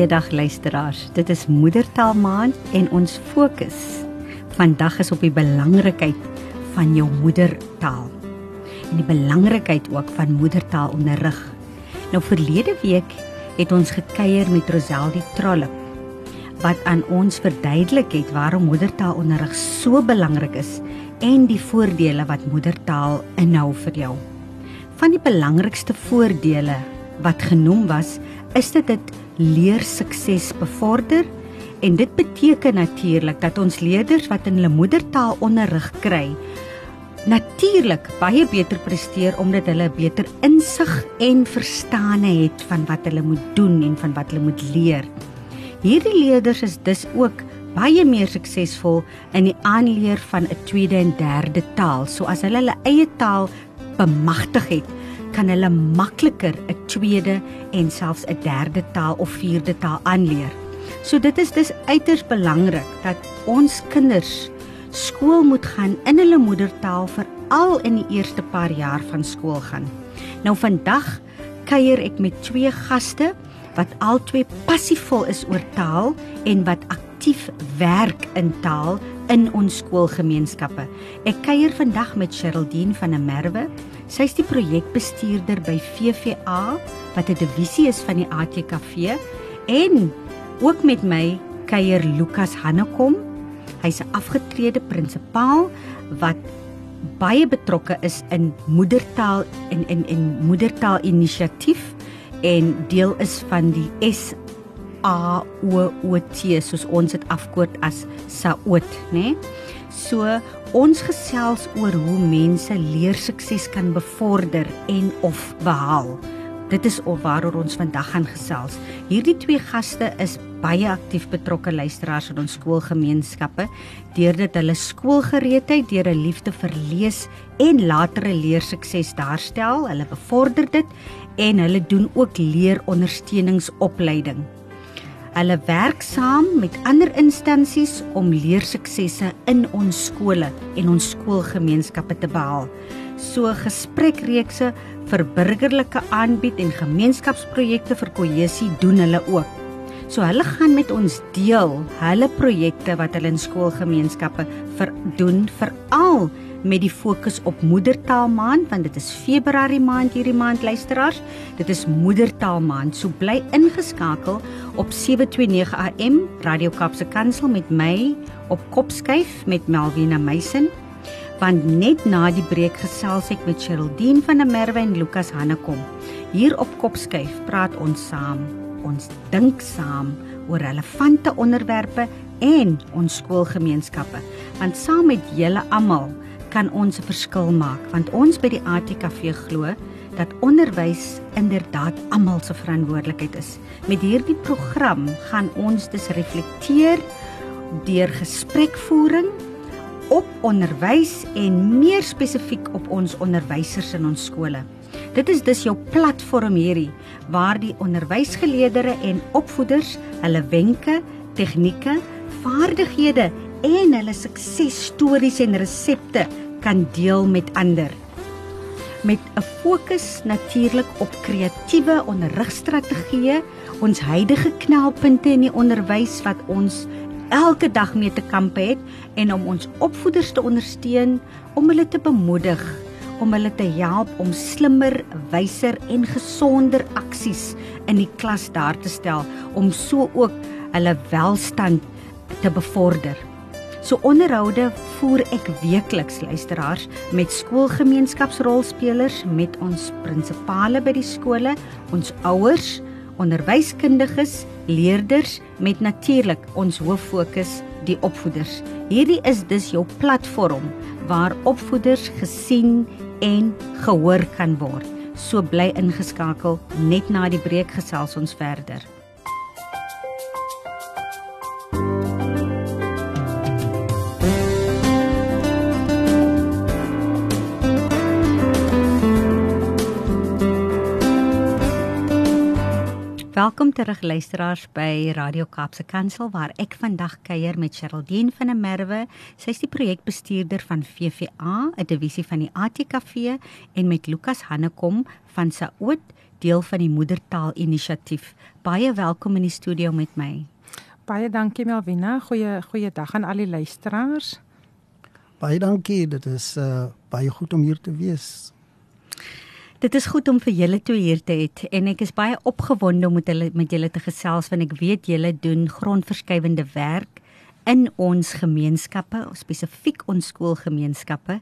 Goeiedag luisteraars. Dit is Moedertaal Maand en ons fokus vandag is op die belangrikheid van jou moedertaal. En die belangrikheid ook van moedertaal onderrig. Nou verlede week het ons gekuier met Roseldi Trollop wat aan ons verduidelik het waarom moedertaal onderrig so belangrik is en die voordele wat moedertaal inhou vir jou. Van die belangrikste voordele wat genoem was, is dit dit leer sukses bevorder en dit beteken natuurlik dat ons leerders wat in hulle moedertaal onderrig kry natuurlik baie beter presteer omdat hulle beter insig en verstande het van wat hulle moet doen en van wat hulle moet leer. Hierdie leerders is dus ook baie meer suksesvol in die aanleer van 'n tweede en derde taal. So as hulle hulle eie taal bemagtig het, kan hulle makliker 'n tweede en selfs 'n derde taal of vierde taal aanleer. So dit is dus uiters belangrik dat ons kinders skool moet gaan in hulle moedertaal veral in die eerste paar jaar van skool gaan. Nou vandag kuier ek met twee gaste wat albei passievol is oor taal en wat aktief werk in taal in ons skoolgemeenskappe. Ek kuier vandag met Sherldine van der Merwe. Sy is die projekbestuurder by VVA wat 'n divisie is van die ATKV en ook met my kuier Lukas Hannekom. Hy's 'n afgetrede prinsipaal wat baie betrokke is in moedertaal en in in moedertaal inisiatief en deel is van die S A O O T soos ons dit afkort as SAOT, né? Nee? So ons gesels oor hoe mense leer sukses kan bevorder en of behaal. Dit is of waaroor ons vandag gaan gesels. Hierdie twee gaste is baie aktief betrokke luisteraars in ons skoolgemeenskappe deurdat hulle skoolgereedheid deur 'n liefde vir lees en latere leersukses daarstel. Hulle bevorder dit en hulle doen ook leerondersteuningsopleiding. Hulle werk saam met ander instansies om leersuksesse in ons skole en ons skoolgemeenskappe te behaal. So gesprekreekse vir burgerlike aanbied en gemeenskapsprojekte vir kohesie doen hulle ook. So hulle gaan met ons deel hulle projekte wat hulle in skoolgemeenskappe vir doen veral met die fokus op moedertaal maand want dit is Februarie maand hierdie maand luisteraars. Dit is moedertaal maand. So bly ingeskakel op 729 AM Radio Kapse Kansel met my op Kopskyf met Melvina Meisen. Want net na die breek gesels ek met Sherldine van der Merwe en Lukas Hannekom. Hier op Kopskyf praat ons saam. Ons dink saam oor relevante onderwerpe en ons skoolgemeenskappe. Want saam met julle almal kan ons 'n verskil maak want ons by die ATKV glo dat onderwys inderdaad almal se verantwoordelikheid is. Met hierdie program gaan ons dus reflekteer deur gesprekvoering op onderwys en meer spesifiek op ons onderwysers in ons skole. Dit is dus jou platform hierdie waar die onderwysgeleerders en opvoeders hulle wenke, tegnieke, vaardighede en hulle suksesstories en resepte kan deel met ander. Met 'n fokus natuurlik op kreatiewe onderrigstrategieë, ons huidige knelpunte in die onderwys wat ons elke dag mee te kamp het en om ons opvoeders te ondersteun om hulle te bemoedig om hulle te help om slimmer, wyser en gesonder aksies in die klas daar te stel om so ook hulle welstand te bevorder. So onderhoude voer ek weekliks luisteraars met skoolgemeenskapsrolspelers, met ons prinsipale by die skole, ons ouers, onderwyskundiges, leerders met natuurlik ons hoof fokus die opvoeders. Hierdie is dus jou platform waar opvoeders gesien en gehoor kan word. So bly ingeskakel net na die breek gesels ons verder. Welkom terug luisteraars by Radio Kaapse Kansel waar ek vandag kuier met Sherldine van der Merwe. Sy is die projekbestuurder van VVA, 'n divisie van die ATKV en met Lukas Hannekom van Saoot, deel van die Moedertaal Inisiatief. Baie welkom in die studio met my. Baie dankie Melvina. Goeie goeie dag aan al die luisteraars. Baie dankie. Dit is uh baie goed om hier te wees. Dit is goed om vir julle toe hier te hê en ek is baie opgewonde om met hulle met julle te gesels want ek weet julle doen grondverskywende werk in ons gemeenskappe, spesifiek ons skoolgemeenskappe.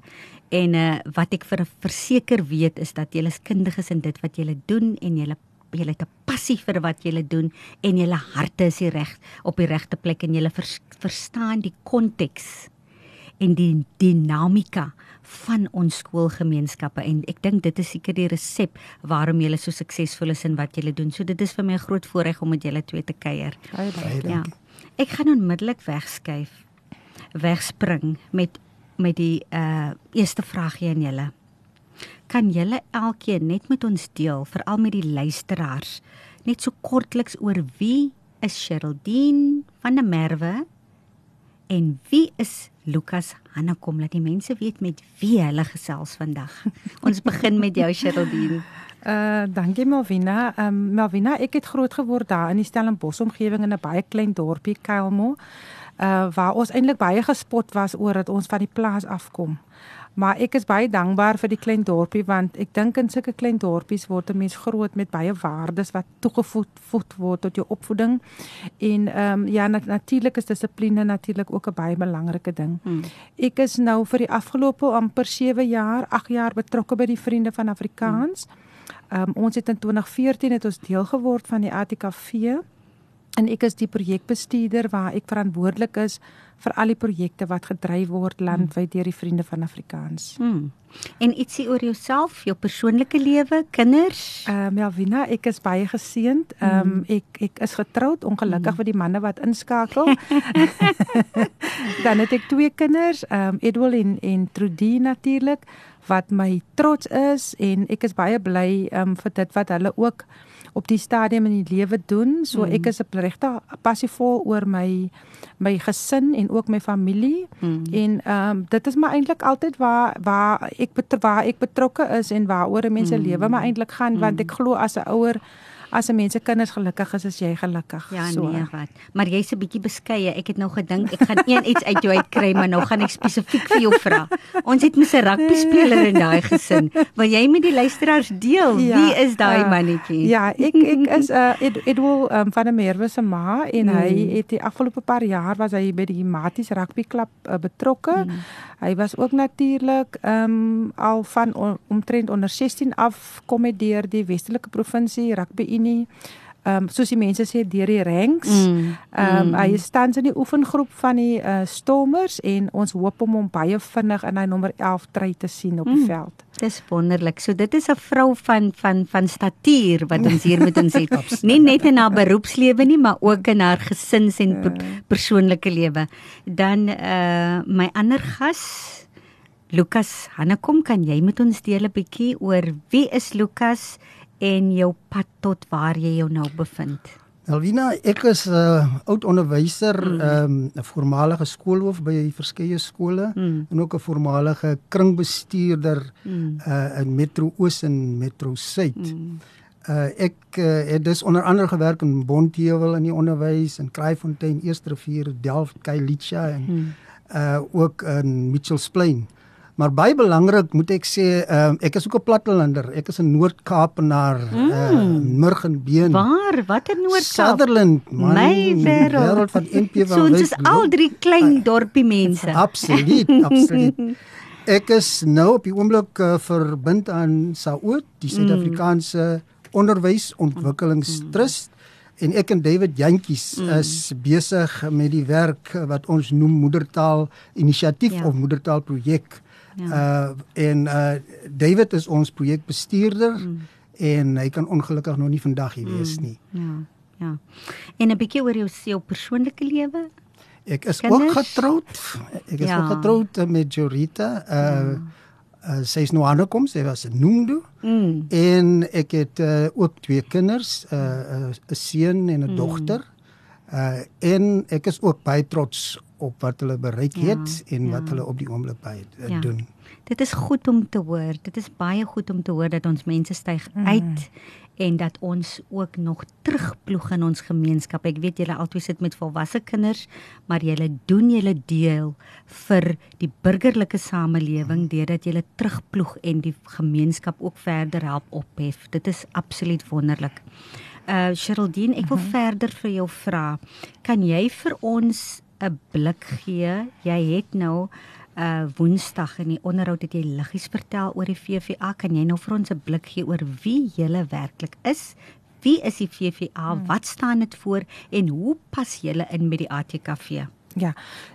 En uh wat ek vir verseker weet is dat julle is kundiges in dit wat julle doen en julle julle het 'n passie vir wat julle doen en julle harte is reg op die regte plek en julle vers, verstaan die konteks en die dinamika van ons skoolgemeenskappe en ek dink dit is seker die resep waarom julle so suksesvol is in wat julle doen. So dit is vir my 'n groot voorreg om met julle twee te kuier. Baie dankie. Ja. Ek gaan onmiddellik wegskuif. Wegspring met met die uh eerste vraagie aan julle. Kan julle elkeen net met ons deel, veral met die luisteraars, net so kortliks oor wie is Sheraldine van der Merwe en wie is Lukas Hannekom dat die mense weet met wie hulle gesels vandag. Ons begin met jou Sheraldine. Uh dankie Malvina. Um Malvina, ek het groot geword daar in die Stellenbosch omgewing in 'n baie klein dorpie Kuilmo. Uh waar ons eintlik baie gespot was oor dat ons van die plaas afkom. Maar ek is baie dankbaar vir die klein dorpie want ek dink in sulke klein dorpies word 'n mens groot met baie waardes wat toegevoeg word tot jou opvoeding. En ehm um, ja nat natuurlik is dissipline natuurlik ook 'n baie belangrike ding. Hmm. Ek is nou vir die afgelope amper 7 jaar, 8 jaar betrokke by die Vriende van Afrikaans. Ehm um, ons het in 2014 het ons deel geword van die ATKV en ek is die projekbestuurder waar ek verantwoordelik is vir al die projekte wat gedryf word landwyd deur die vriende van Afrikaans. Hmm. En ietsie oor jouself, jou persoonlike lewe, kinders? Ehm uh, Melvina, ek is baie geseënd. Ehm um, ek ek is getroud, ongelukkig hmm. vir die manne wat inskakel. Dan het ek twee kinders, ehm um, Edwel en en Trudie natuurlik wat my trots is en ek is baie bly ehm um, vir dit wat hulle ook op die stadium in die lewe doen. So mm. ek is 'n regte passievol oor my my gesin en ook my familie. Mm. En ehm um, dit is maar eintlik altyd waar waar ek waar ek betrokke is en waaroor mense mm. lewe maar eintlik gaan mm. want ek glo as 'n ouer as 'n mens se kinders gelukkig is, is jy gelukkig. Ja, so. nee, wat. Maar jy's 'n bietjie beskeie. Ek het nou gedink ek gaan een iets uit jou uitkry, maar nou gaan ek spesifiek vir jou vra. Ons het mos 'n rugby speler in daai gesin. Wil jy met die luisteraars deel ja, wie is daai uh, mannetjie? Ja, ek ek is 'n uh, Ed, Edwel um, van der Merwe se ma en mm. hy het die afgelope paar jaar was hy by die Maties rugby klub uh, betrokke. Mm. Hy was ook natuurlik ehm um, al van on, omtrent onder 16 af kom hy deur die Westelike provinsie rugby unie. Ehm um, soos die mense sê deur die ranks. Mm, ehm um, mm. hy staan in die oefengroep van die uh, Stormers en ons hoop om hom baie vinnig in hy nommer 11 try te sien op die mm. veld. Dis wonderlik. So dit is 'n vrou van van van statuur wat ons hier met ons het. nie net in haar beroepslewe nie, maar ook in haar gesins en per, persoonlike lewe. Dan uh my ander gas Lukas Hannekom, kan jy met ons deel 'n bietjie oor wie is Lukas en jou pad tot waar jy jou nou bevind? Elvina, ek is 'n uh, oud onderwyser, mm. 'n mm. um, voormalige skoolhoof by verskeie skole mm. en ook 'n voormalige kringbestuurder mm. uh, in Metro Oos en Metro Suid. Mm. Uh, ek uh, het dus onder andere gewerk in Bontheuwel in die onderwys en Kraaifontein, Eersterivier, Delft, Khayelitsha en mm. uh, ook in Mitchells Plain. Maar baie belangrik moet ek sê, uh, ek is ook 'n plattelander. Ek is 'n Noord-Kaapenaar, mm. uh, Murgenbeen. Waar? Watter Noord-Kaap? Sutherland, man. My wêreld van NP van. So ons is al drie klein dorpie mense. Absoluut, absoluut. Ek is nou op die oomblik uh, verbind aan SAOT, die Suid-Afrikaanse mm. Onderwysontwikkelingstrust. Mm. En ek en David Jantjies mm. is besig met die werk wat ons noem moedertaal inisiatief ja. of moedertaal projek. Ja. Uh en uh David is ons projekbestuurder mm. en hy kan ongelukkig nog nie vandag hier wees mm. nie. Ja. Ja. En 'n bietjie oor jou se persoonlike lewe? Ek is Kinders? ook getroud. Ek is ja. ook getroud met Jorita. Uh ja. Uh, sy is nou aangekom, sy was 'n noemdo. Mm. En ek het uh, ook twee kinders, 'n uh, 'n uh, seun en 'n mm. dogter. Uh en ek is ook baie trots op wat hulle bereik ja, het en ja. wat hulle op die oomblik by uh, ja. doen. Dit is goed om te hoor. Dit is baie goed om te hoor dat ons mense styg mm. uit en dat ons ook nog terugploeg in ons gemeenskap. Ek weet julle altyd sit met volwasse kinders, maar julle doen julle deel vir die burgerlike samelewing deurdat julle terugploeg en die gemeenskap ook verder help ophef. Dit is absoluut wonderlik. Uh Sheraldine, ek wil uh mhm. -huh. verder vir jou vra. Kan jy vir ons 'n blik gee? Jy het nou uh Woensdag in die onderhoud het jy liggies vertel oor die VVA. Kan jy nou vir ons 'n blik gee oor wie julle werklik is? Wie is die VVA? Hmm. Wat staan dit voor en hoe pas julle in met die ATKV? Ja.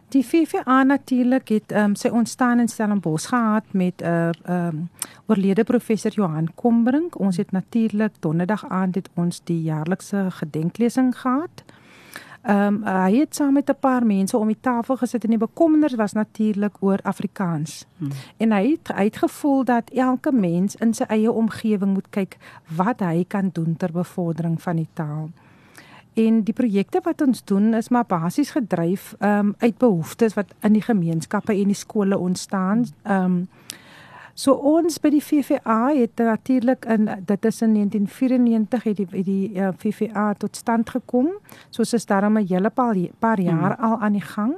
Die VVA natuurlik het um, sy ontstaan in Stellenbosch gehad met 'n uh, um, oorlede professor Johan Kombrink. Ons het natuurlik donderdag aand het ons die jaarlikse gedenklesing gehad. Ehm um, hy het saam met 'n paar mense om die tafel gesit en die bekommerners was natuurlik oor Afrikaans. Hmm. En hy het uitgevoel dat elke mens in sy eie omgewing moet kyk wat hy kan doen ter bevordering van die taal. En die projekte wat ons doen is maar basies gedryf um, uit behoeftes wat in die gemeenskappe en die skole ontstaan. Ehm um, So ons by die VVA het natuurlik in dit is in 1994 het die het die uh, eh, VVA tot stand gekom. So is daarom 'n hele paar, paar jaar hmm. al aan die gang.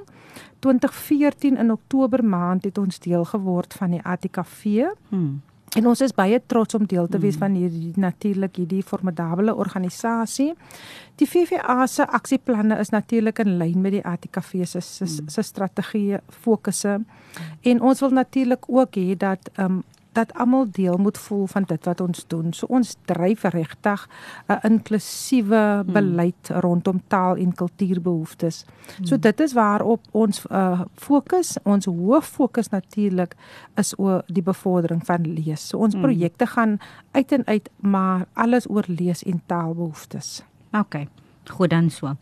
2014 in Oktober maand het ons deel geword van die ATKV. Hmm. En ons is baie trots om deel te wees mm. van hierdie natuurlik hierdie formidable organisasie. Die VVA se aksieplanne is natuurlik in lyn met die ATKV se se, mm. se strategie fokusse. En ons wil natuurlik ook hê dat ehm um, dat almal deel moet voel van dit wat ons doen. So ons dryf regtig 'n inklusiewe hmm. beleid rondom taal en kultuurbehoeftes. Hmm. So dit is waarop ons uh, fokus. Ons hoof fokus natuurlik is oor die bevordering van lees. So ons hmm. projekte gaan uit en uit maar alles oor lees en taalbehoeftes. OK. Goed dan so.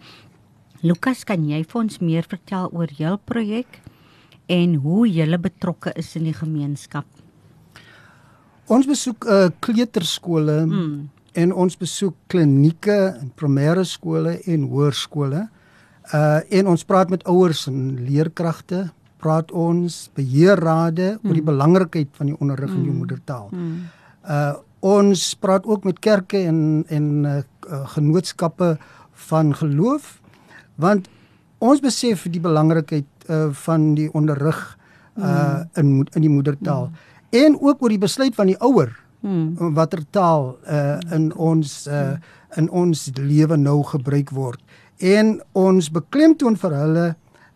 Lukas, kan jy vir ons meer vertel oor jou projek en hoe jy betrokke is in die gemeenskap? Ons besoek 'n uh, kleuterskole hmm. en ons besoek klinieke en primêre skole en hoërskole. Uh en ons praat met ouers en leerkragte, praat ons beheerrade hmm. oor die belangrikheid van die onderrig in jou hmm. moedertaal. Hmm. Uh ons praat ook met kerke en en uh, genootskappe van geloof want ons besef die belangrikheid uh, van die onderrig uh hmm. in in die moedertaal. Hmm en ook oor die besluit van die ouer hmm. watter taal uh, in ons uh, in ons lewe nou gebruik word en ons beklemtoon vir hulle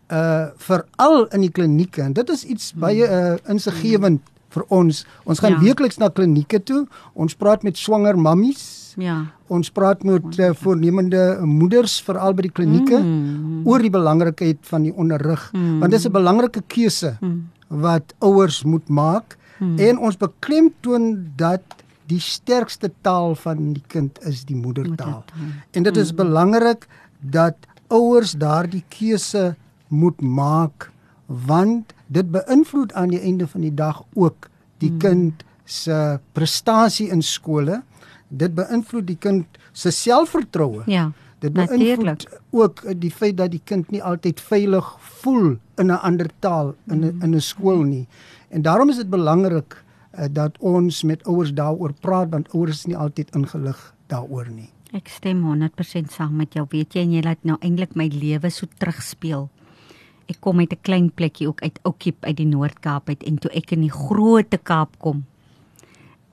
uh veral in die klinieke en dit is iets hmm. baie uh, insiggewend vir ons ons gaan ja. weekliks na klinieke toe ons praat met swanger mammies ja ons praat met uh, voornemende moeders veral by die klinieke hmm. oor die belangrikheid van die onderrig hmm. want dit is 'n belangrike keuse hmm. wat ouers moet maak Hmm. En ons beklemtoon dat die sterkste taal van die kind is die moedertaal. En dit is hmm. belangrik dat ouers daardie keuse moet maak want dit beïnvloed aan die einde van die dag ook die hmm. kind se prestasie in skole. Dit beïnvloed die kind se selfvertroue. Ja. Dit beïnvloed ook die feit dat die kind nie altyd veilig voel in 'n ander taal in 'n in 'n skool nie. En daarom is dit belangrik uh, dat ons met ouers daaroor praat want ouers is nie altyd ingelig daaroor nie. Ek stem 100% saam met jou. Weet jy en jy laat nou eintlik my lewe so terugspeel. Ek kom uit 'n klein plekkie ook uit Oukiep uit die Noord-Kaap uit en toe ek in die Groot Kaap kom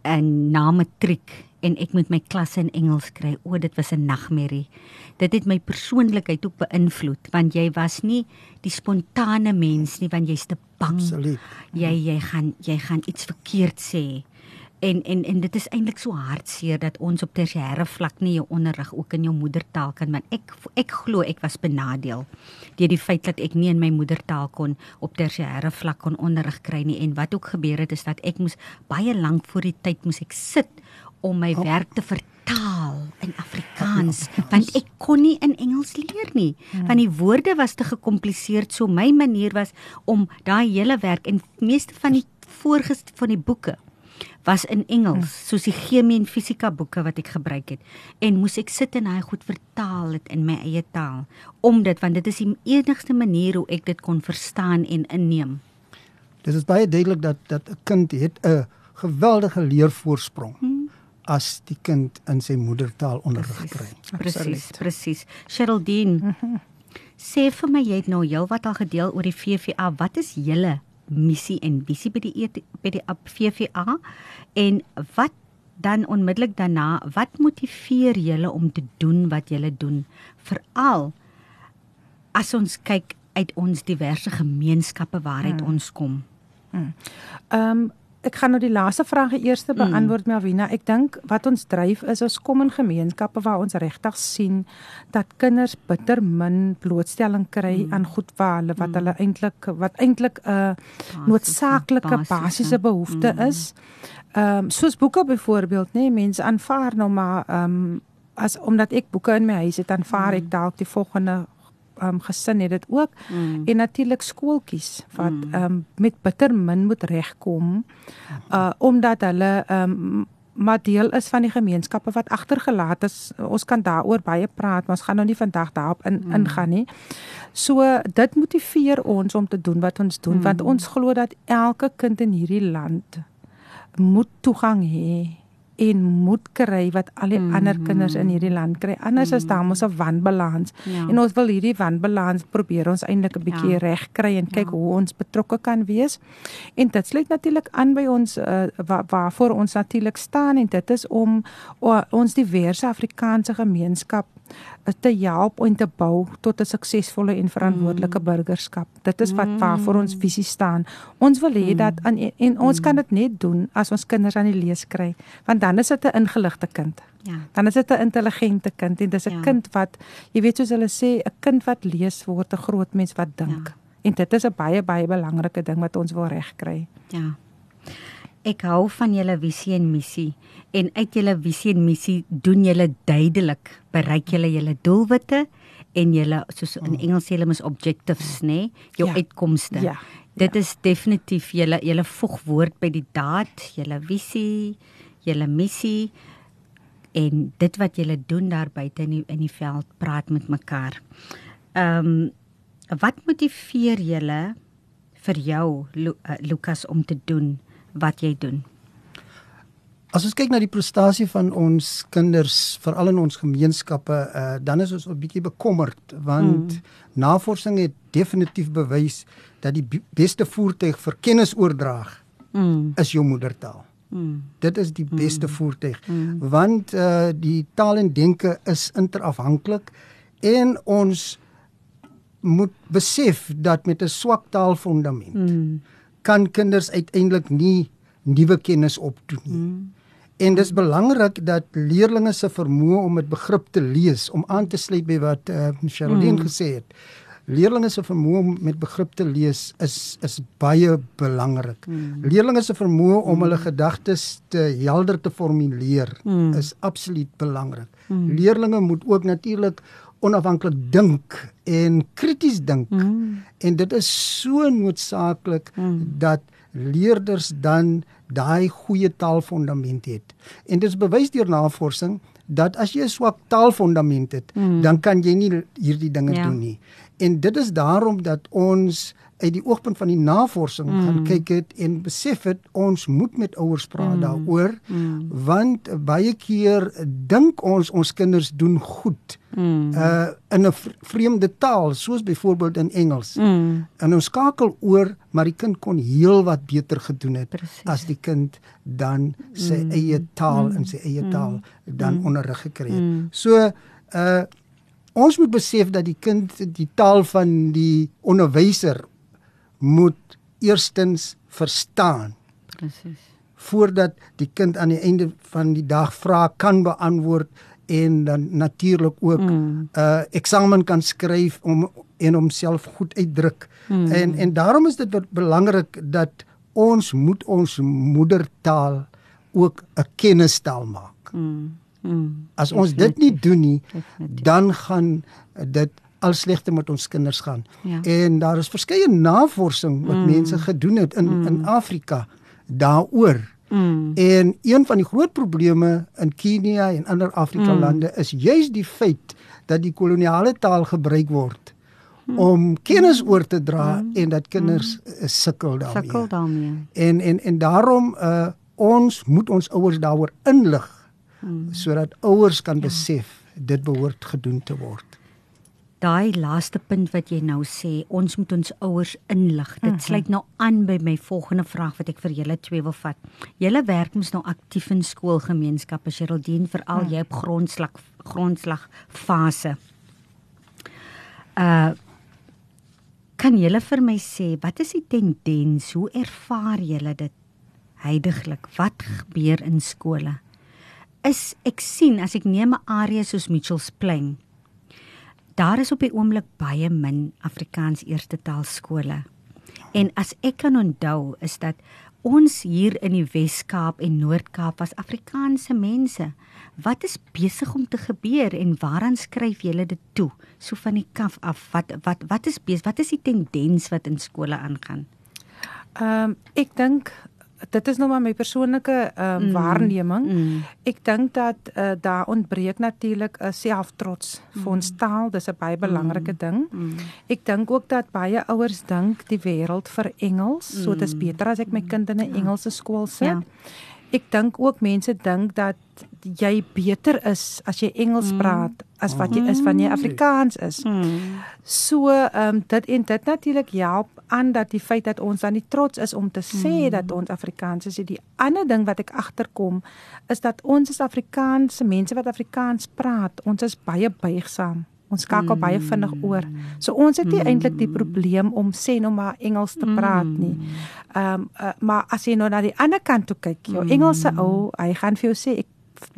en na matriek en ek moet my klasse in Engels kry. O, dit was 'n nagmerrie. Dit het my persoonlikheid ook beïnvloed want jy was nie die spontane mens nie want jy's te bang. Absoluut. Jy jy gaan jy gaan iets verkeerd sê. En en en dit is eintlik so hartseer dat ons op tersiêre vlak nie jou onderrig ook in jou moedertaal kan want ek ek glo ek was benadeel deur die feit dat ek nie in my moedertaal kon op tersiêre vlak kon onderrig kry nie en wat ook gebeur het is dat ek moes baie lank voor die tyd moes ek sit om my werk te vertaal in Afrikaans want ek kon nie in Engels leer nie hmm. want die woorde was te gekompliseer so my manier was om daai hele werk en meeste van die voorgest van die boeke was in Engels hmm. soos die chemie en fisika boeke wat ek gebruik het en moes ek sit en hy goed vertaal dit in my eie taal om dit want dit is die enigste manier hoe ek dit kon verstaan en inneem Dit is baie duidelik dat dat 'n kind het 'n geweldige leervoorsprong. Hmm as die kind in sy moedertaal onderrig kry. Presies, presies. Sheraldine. Sê vir my jy het nou heelwat al gedeel oor die VVA. Wat is julle missie en visie by die ET, by die VVA en wat dan onmiddellik daarna, wat motiveer julle om te doen wat julle doen? Veral as ons kyk uit ons diverse gemeenskappe waaruit hmm. ons kom. Hmm. Ehm um, ek gaan nou die laaste vraag eers hmm. beantwoord mm. Melvina. Ek dink wat ons dryf is ons kom in gemeenskappe waar ons regtig sien dat kinders bitter min blootstelling kry mm. aan goed waar hulle wat mm. hulle eintlik wat eintlik 'n uh, noodsaaklike basiese behoefte mm. is. Ehm um, soos boeke byvoorbeeld, nê, nee, mense aanvaar nou maar ehm um, as omdat ek boeke in my huis het, aanvaar mm. ek dalk die volgende um, gesin het dit ook mm. en natuurlik skooltjies wat mm. um, met bitter min moet regkom uh omdat hulle um, maar deel is van die gemeenskappe wat agtergelaat is. Ons kan daaroor baie praat, maar ons gaan nou nie vandag daarop in mm. ingaan nie. So dit motiveer ons om te doen wat ons doen mm. want ons glo dat elke kind in hierdie land moet toegang hê en moet kry wat al die mm -hmm. ander kinders in hierdie land kry. Anders mm -hmm. is daar mos 'n wanbalans. Ja. En ons wil hierdie wanbalans probeer ons eintlik 'n bietjie ja. reg kry en kyk ja. hoe ons betrokke kan wees. En dit sluit natuurlik aan by ons uh, waarvoor ons natuurlik staan en dit is om uh, ons diverse Afrikaanse gemeenskap te help en te bou tot 'n suksesvolle en verantwoordelike mm. burgerskap. Dit is wat waarvoor ons visie staan. Ons wil hê mm. dat aan en, en ons kan dit net doen as ons kinders aan die lees kry, want dan is dit 'n ingeligte kind. Ja. Dan is dit 'n intelligente kind en dis 'n ja. kind wat jy weet soos hulle sê, 'n kind wat lees word 'n groot mens wat dink. Ja. En dit is 'n baie baie belangrike ding wat ons wil regkry. Ja. Ek hou van julle visie en missie en uit julle visie en missie doen julle duidelik bereik julle julle doelwitte en julle soos in mm. Engels sê hulle mis objectives nê jou ja. uitkomste. Ja. Dit ja. is definitief julle julle voegwoord by die daad, julle visie, julle missie en dit wat julle doen daar buite in die, in die veld praat met mekaar. Ehm um, wat motiveer julle vir jou Lu, uh, Lukas om te doen wat jy doen? As ons kyk na die prestasie van ons kinders, veral in ons gemeenskappe, uh, dan is ons 'n bietjie bekommerd want mm. navorsing het definitief bewys dat die beste voertuig vir kennisoordrag mm. is jou moedertaal. Mm. Dit is die beste mm. voertuig mm. want uh, die taal en denke is interafhanklik en ons moet besef dat met 'n swak taalfondament mm. kan kinders uiteindelik nie nuwe kennis opdoen nie. Mm. En dis belangrik dat leerders se vermoë om met begrip te lees, om aan te sluit by wat uh, eh, Sherilyn mm. gesê het. Leerders se vermoë om met begrip te lees is is baie belangrik. Mm. Leerders se vermoë om mm. hulle gedagtes te helder te formuleer mm. is absoluut belangrik. Mm. Leerders moet ook natuurlik onafhanklik dink en krities dink. Mm. En dit is so noodsaaklik mm. dat leerders dan daai goeie taalfondament het. En dit is bewys deur navorsing dat as jy 'n swak taalfondament het, mm. dan kan jy nie hierdie dinge ja. doen nie. En dit is daarom dat ons uit die oogpunt van die navorsing mm. gaan kyk het en besef het ons moet met ouers praat mm. daaroor mm. want baie keer dink ons ons kinders doen goed mm. Uh in 'n vreemde taal soos byvoorbeeld in Engels mm. en ons skakel oor maar die kind kon heel wat beter gedoen het Precies. as die kind dan sy mm. eie taal mm. en sy eie taal mm. dan mm. onderrig gekry het mm. so uh Ons moet besef dat die kind die taal van die onderwyser moet eerstens verstaan. Presies. Voordat die kind aan die einde van die dag vra kan beantwoord en dan natuurlik ook 'n mm. uh, eksamen kan skryf om en homself goed uitdruk. Mm. En en daarom is dit belangrik dat ons moet ons moedertaal ook 'n kennistaal maak. Mm. Mm. As ons dit nie doen nie, dan gaan dit al slegter met ons kinders gaan. Ja. En daar is verskeie navorsing wat mm. mense gedoen het in mm. in Afrika daaroor. Mm. En een van die groot probleme in Kenia en ander Afrika mm. lande is juis die feit dat die koloniale taal gebruik word mm. om kennis oor te dra mm. en dat kinders mm. sukkel daarmee. Sukkel daarmee. En en en daarom uh ons moet ons ouers daaroor inlig hmm. sodat ouers kan ja. besef dit behoort gedoen te word daai laaste punt wat jy nou sê, ons moet ons ouers inlig. Dit mm -hmm. sluit nou aan by my volgende vraag wat ek vir julle twee wil vat. Julle werk mos nou aktief in skoolgemeenskappe, Geraldine, veral mm. jy op grondslag grondslag fase. Uh kan julle vir my sê wat is die tendens? Hoe ervaar julle dit heidaglik? Wat gebeur in skole? Is ek sien as ek neem 'n area soos Mitchells Plain daar is op die oomblik baie min Afrikaans eerste taal skole. En as ek kan onthou is dat ons hier in die Wes-Kaap en Noord-Kaap was Afrikaanse mense. Wat is besig om te gebeur en waaraan skryf julle dit toe? So van die kaf af, wat wat wat is besig? Wat is die tendens wat in skole aangaan? Ehm um, ek dink dit is nou maar my persoonlike ehm um, mm. waarneming. Mm. Ek dink dat uh, daar ontbreek natuurlik 'n selftrots mm. vir ons taal. Dis 'n baie belangrike mm. ding. Mm. Ek dink ook dat baie ouers dink die wêreld vir Engels, mm. so dit is beter as ek my kind in 'n ja. Engelse skool sit. Ja. Ek dink ook mense dink dat jy beter is as jy Engels mm. praat as wat jy is wanneer jy Afrikaans is. Mm. So ehm um, dit en dit natuurlik help aan dat die feit dat ons dan nie trots is om te sê mm. dat ons Afrikaans is. Die ander ding wat ek agterkom is dat ons as Afrikaanse mense wat Afrikaans praat, ons is baie buigsaam. Ons skakel mm. baie vinnig oor. So ons het nie mm. eintlik die probleem om sê nou maar Engels te praat nie. Ehm um, uh, maar as jy nou na die ander kant toe kyk, jou Engelse ou, hy gaan vir jou sê ek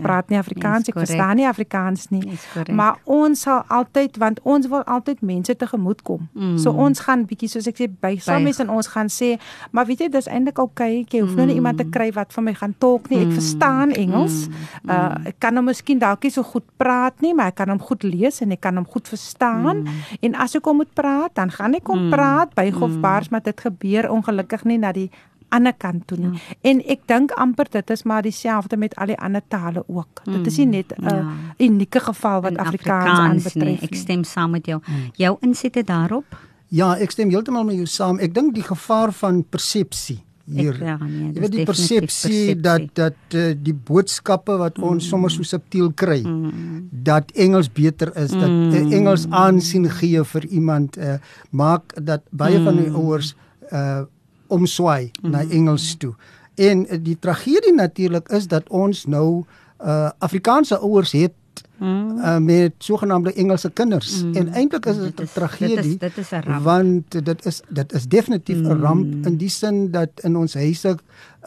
praat nie Afrikaans, ek verstaan nie Afrikaans nie. Maar ons sal altyd want ons wil altyd mense tegemoet kom. Mm. So ons gaan bietjie soos ek sê by samies en ons gaan sê, maar weet jy dis eintlik okay, ek hoef mm. nou nie iemand te kry wat vir my gaan tolk nie. Ek mm. verstaan Engels. Mm. Uh ek kan nou miskien dalk nie so goed praat nie, maar ek kan hom goed lees en ek kan hom goed verstaan. Mm. En as ek hom moet praat, dan gaan ek hom mm. praat by Hofbars, mm. maar dit gebeur ongelukkig nie na die ander kant toe nie. Ja. En ek dink amper dit is maar dieselfde met al die ander tale ook. Mm. Dit is nie net 'n ja. unieke geval wat Afrikaans, Afrikaans aanbetref nie. Ek stem saam met jou. Mm. Jou insette daarop? Ja, ek stem heeltemal met jou saam. Ek dink die gevaar van persepsie hier. Ek, ja, nee, jy weet die persepsie dat dat uh, die boodskappe wat ons mm. sommer so subtiel kry mm. dat Engels beter is, dat uh, Engels aansien gee vir iemand uh, maak dat baie mm. van die ouers uh omswaai mm. na Engels toe. En uh, die tragedie natuurlik is dat ons nou uh Afrikaanse ouers het Mm. Uh, met sogenaamde Engelse kinders mm. en eintlik is dit 'n tragedie dit is, dit is want dit is dit is definitief 'n mm. ramp in die sin dat in ons huise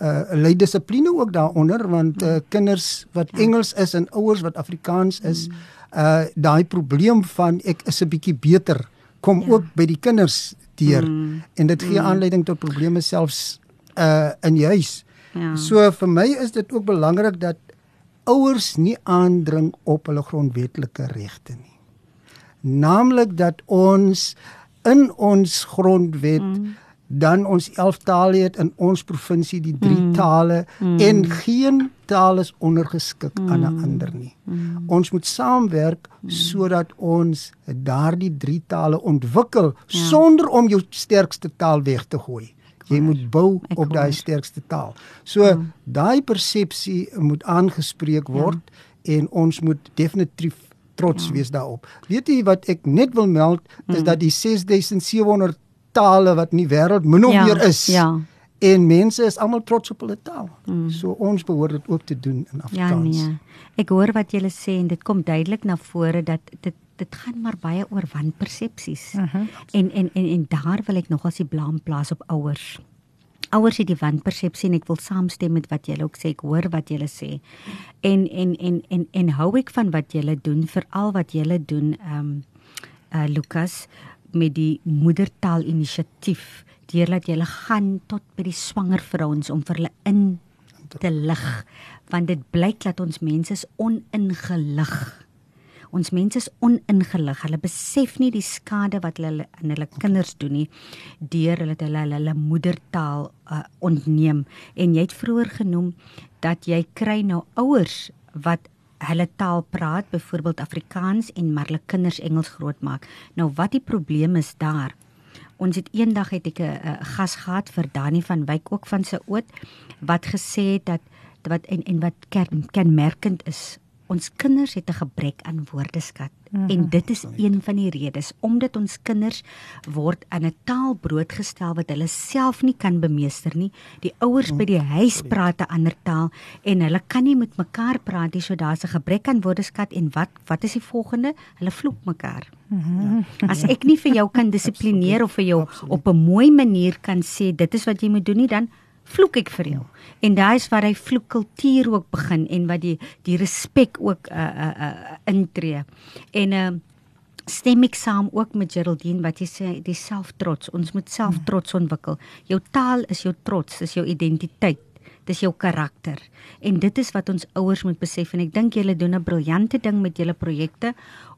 uh lei dissipline ook daaronder want uh, kinders wat ja. Engels is en ouers wat Afrikaans is mm. uh daai probleem van ek is 'n bietjie beter kom ja. ook by die kinders deur mm. en dit gee mm. aanleiding tot probleme selfs uh in die huis. Ja. So vir my is dit ook belangrik dat ouers nie aandring op hulle grondwetlike regte nie. Naamlik dat ons in ons grondwet mm dan ons 11 tale het in ons provinsie die drie mm. tale mm. en geen taal is ondergeskik mm. aan 'n ander nie. Mm. Ons moet saamwerk mm. sodat ons daardie drie tale ontwikkel ja. sonder om jou sterkste taal weg te gooi. Jy moet bou Ek op daai sterkste taal. So mm. daai persepsie moet aangespreek ja. word ja. en ons moet definitief trots ja. wees daarop. Weet jy wat ek net wil meld is mm. dat die 6700 tale wat in die wêreld min of ja, meer is. Ja. En mense is almal trots op hulle taal. Mm. So ons behoort dit ook te doen in Afrikaans. Ja nee. Ek hoor wat julle sê en dit kom duidelik na vore dat dit dit gaan maar baie oor wanpersepsies. Uh mhm. -huh. En en en en daar wil ek nogals die blame plaas op ouers. Ouers het die wanpersepsie en ek wil saamstem met wat julle ook sê. Ek hoor wat julle sê. En en en en en hou ek van wat julle doen, veral wat julle doen ehm um, uh Lukas met die moedertaal inisiatief deurdat jy gaan tot by die swanger vrouens om vir hulle in te lig want dit blyk dat ons mense is oningelig. Ons mense is oningelig. Hulle besef nie die skade wat hulle aan hulle kinders doen nie deur hulle hulle hulle, hulle moedertaal uh, ontneem. En jy het vroeër genoem dat jy kry nou ouers wat hulle taal praat, byvoorbeeld Afrikaans en maar hulle kinders Engels grootmaak. Nou wat die probleem is daar? Ons het eendag het ek 'n gas gehad vir Dani van Wyk ook van se oud wat gesê het dat wat en en wat kenmerkend is ons kinders het 'n gebrek aan woordeskat mm -hmm. en dit is een van die redes omdat ons kinders word aan 'n taal blootgestel wat hulle self nie kan bemeester nie. Die ouers by die huis praat 'n ander taal en hulle kan nie met mekaar praat nie, so daar's 'n gebrek aan woordeskat en wat wat is die volgende? Hulle vloek mekaar. Mm -hmm. As ek nie vir jou kan dissiplineer of vir jou Absoluut. op 'n mooi manier kan sê dit is wat jy moet doen nie, dan vloek ek vir jou. En daai is waar hy vloekkultuur ook begin en wat die die respek ook uh uh, uh intree. En uh stem ek saam ook met Geraldine wat jy sê die selftrots. Ons moet selftrots ontwikkel. Jou taal is jou trots, is jou identiteit. Dis jou karakter. En dit is wat ons ouers moet besef en ek dink julle doen 'n briljante ding met julle projekte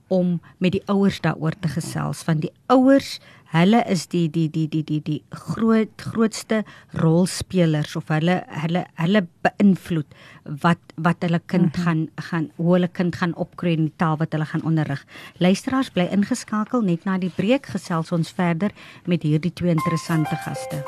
om met die ouers daaroor te gesels van die ouers hulle is die die die die die die groot grootste rolspelers of hulle hulle hulle beïnvloed wat wat hulle kind mm -hmm. gaan gaan hoe hulle kind gaan opgroei in die taal wat hulle gaan onderrig. Luisteraars bly ingeskakel net na die breek gesels ons verder met hierdie twee interessante gaste.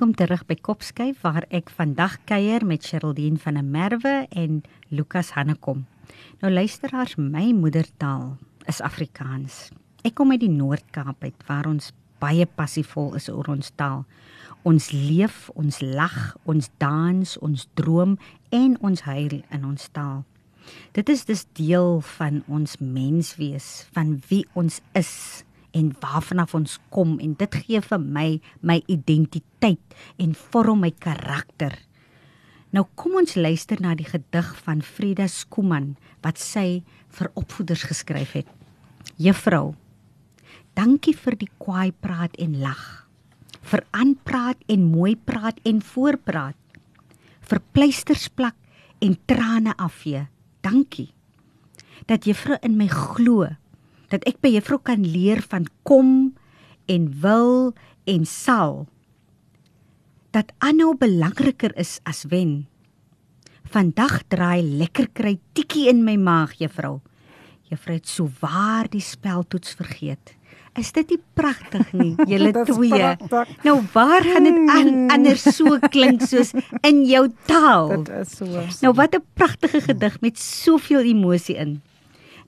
Welkom terug by Kopskyf waar ek vandag kuier met Sherldien van der Merwe en Lukas Hannekom. Nou luisteraars, my moedertaal is Afrikaans. Ek kom uit die Noord-Kaap uit waar ons baie passievol is oor ons taal. Ons leef, ons lag, ons dans, ons droom en ons huil in ons taal. Dit is dus deel van ons menswees, van wie ons is en waarvan af ons kom en dit gee vir my my identiteit en vorm my karakter. Nou kom ons luister na die gedig van Frida Skuman wat sy vir opvoeders geskryf het. Juffrou, dankie vir die kwaai praat en lag. Vir aanpraat en mooi praat en voorpraat. Vir pleisters plak en trane afvee. Dankie. Dat juffrou in my glo dat ek by juffrou kan leer van kom en wil en sal dat aanhou belangriker is as wen. Vandag draai lekker kry tikkie in my maag, juffrou. Juffrou het so waar die speltoets vergeet. Is dit nie pragtig nie, julle twee? Nou waar gaan dit aan hmm. anders so klink soos in jou taal? Dit is so. Nou wat 'n pragtige gedig met soveel emosie in.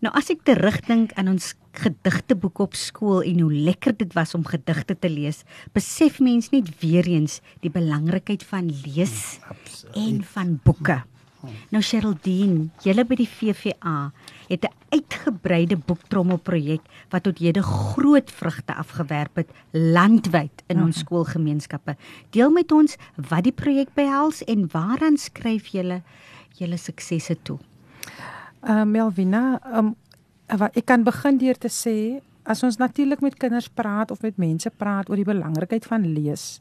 Nou as ek terugdink aan ons gedigteboek op skool en hoe lekker dit was om gedigte te lees, besef mens net weer eens die belangrikheid van lees Absoluut. en van boeke. Nou Sherldine, julle by die VVA het 'n uitgebreide boektrommelprojek wat tot hede groot vrugte afgewerp het landwyd in ons skoolgemeenskappe. Deel met ons wat die projek behels en waaraan skryf julle julle suksesse toe? Uh, Melvina, um, ek kan begin deur te sê as ons natuurlik met kinders praat of met mense praat oor die belangrikheid van lees,